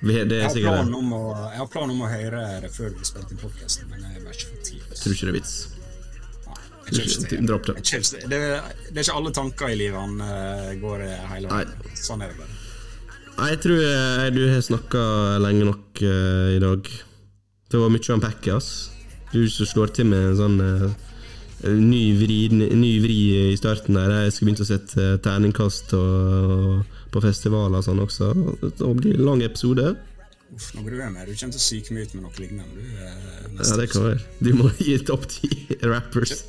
Vi, det Jeg er har sikkert det. om å, jeg har planen om å høre det før vi spilte inn podkasten, men jeg bare ikke fått tid. Tror ikke det er vits. Nei, kjenner Dropp det. Jeg Det, det er ikke alle tanker i livet han eh, går eh, hele veien. Sånn er det bare. Nei, jeg tror jeg, du har snakka lenge nok uh, i dag. Det var mye å unpacke, ass. Du som slår til med en sånn eh, ny, vri, ny vri i starten der. Jeg skulle begynt å sette eh, terningkast og, på festivaler og sånn også. Det blir en lang episode. Uff, nå du være med, Du kommer til å psyke meg ut med noe lignende. Du, eh, Ja, det kan være. Du må gi topp ti rappers.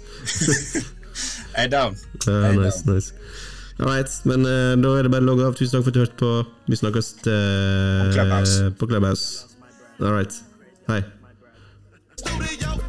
*laughs* Jeg er down. Ja, nice, nice. Alright, men uh, da er det bare å logge av. Tusen takk for at du hørte på. Vi snakkes uh, På Clubhouse. på Clubhouse. Alright. Hei. Studio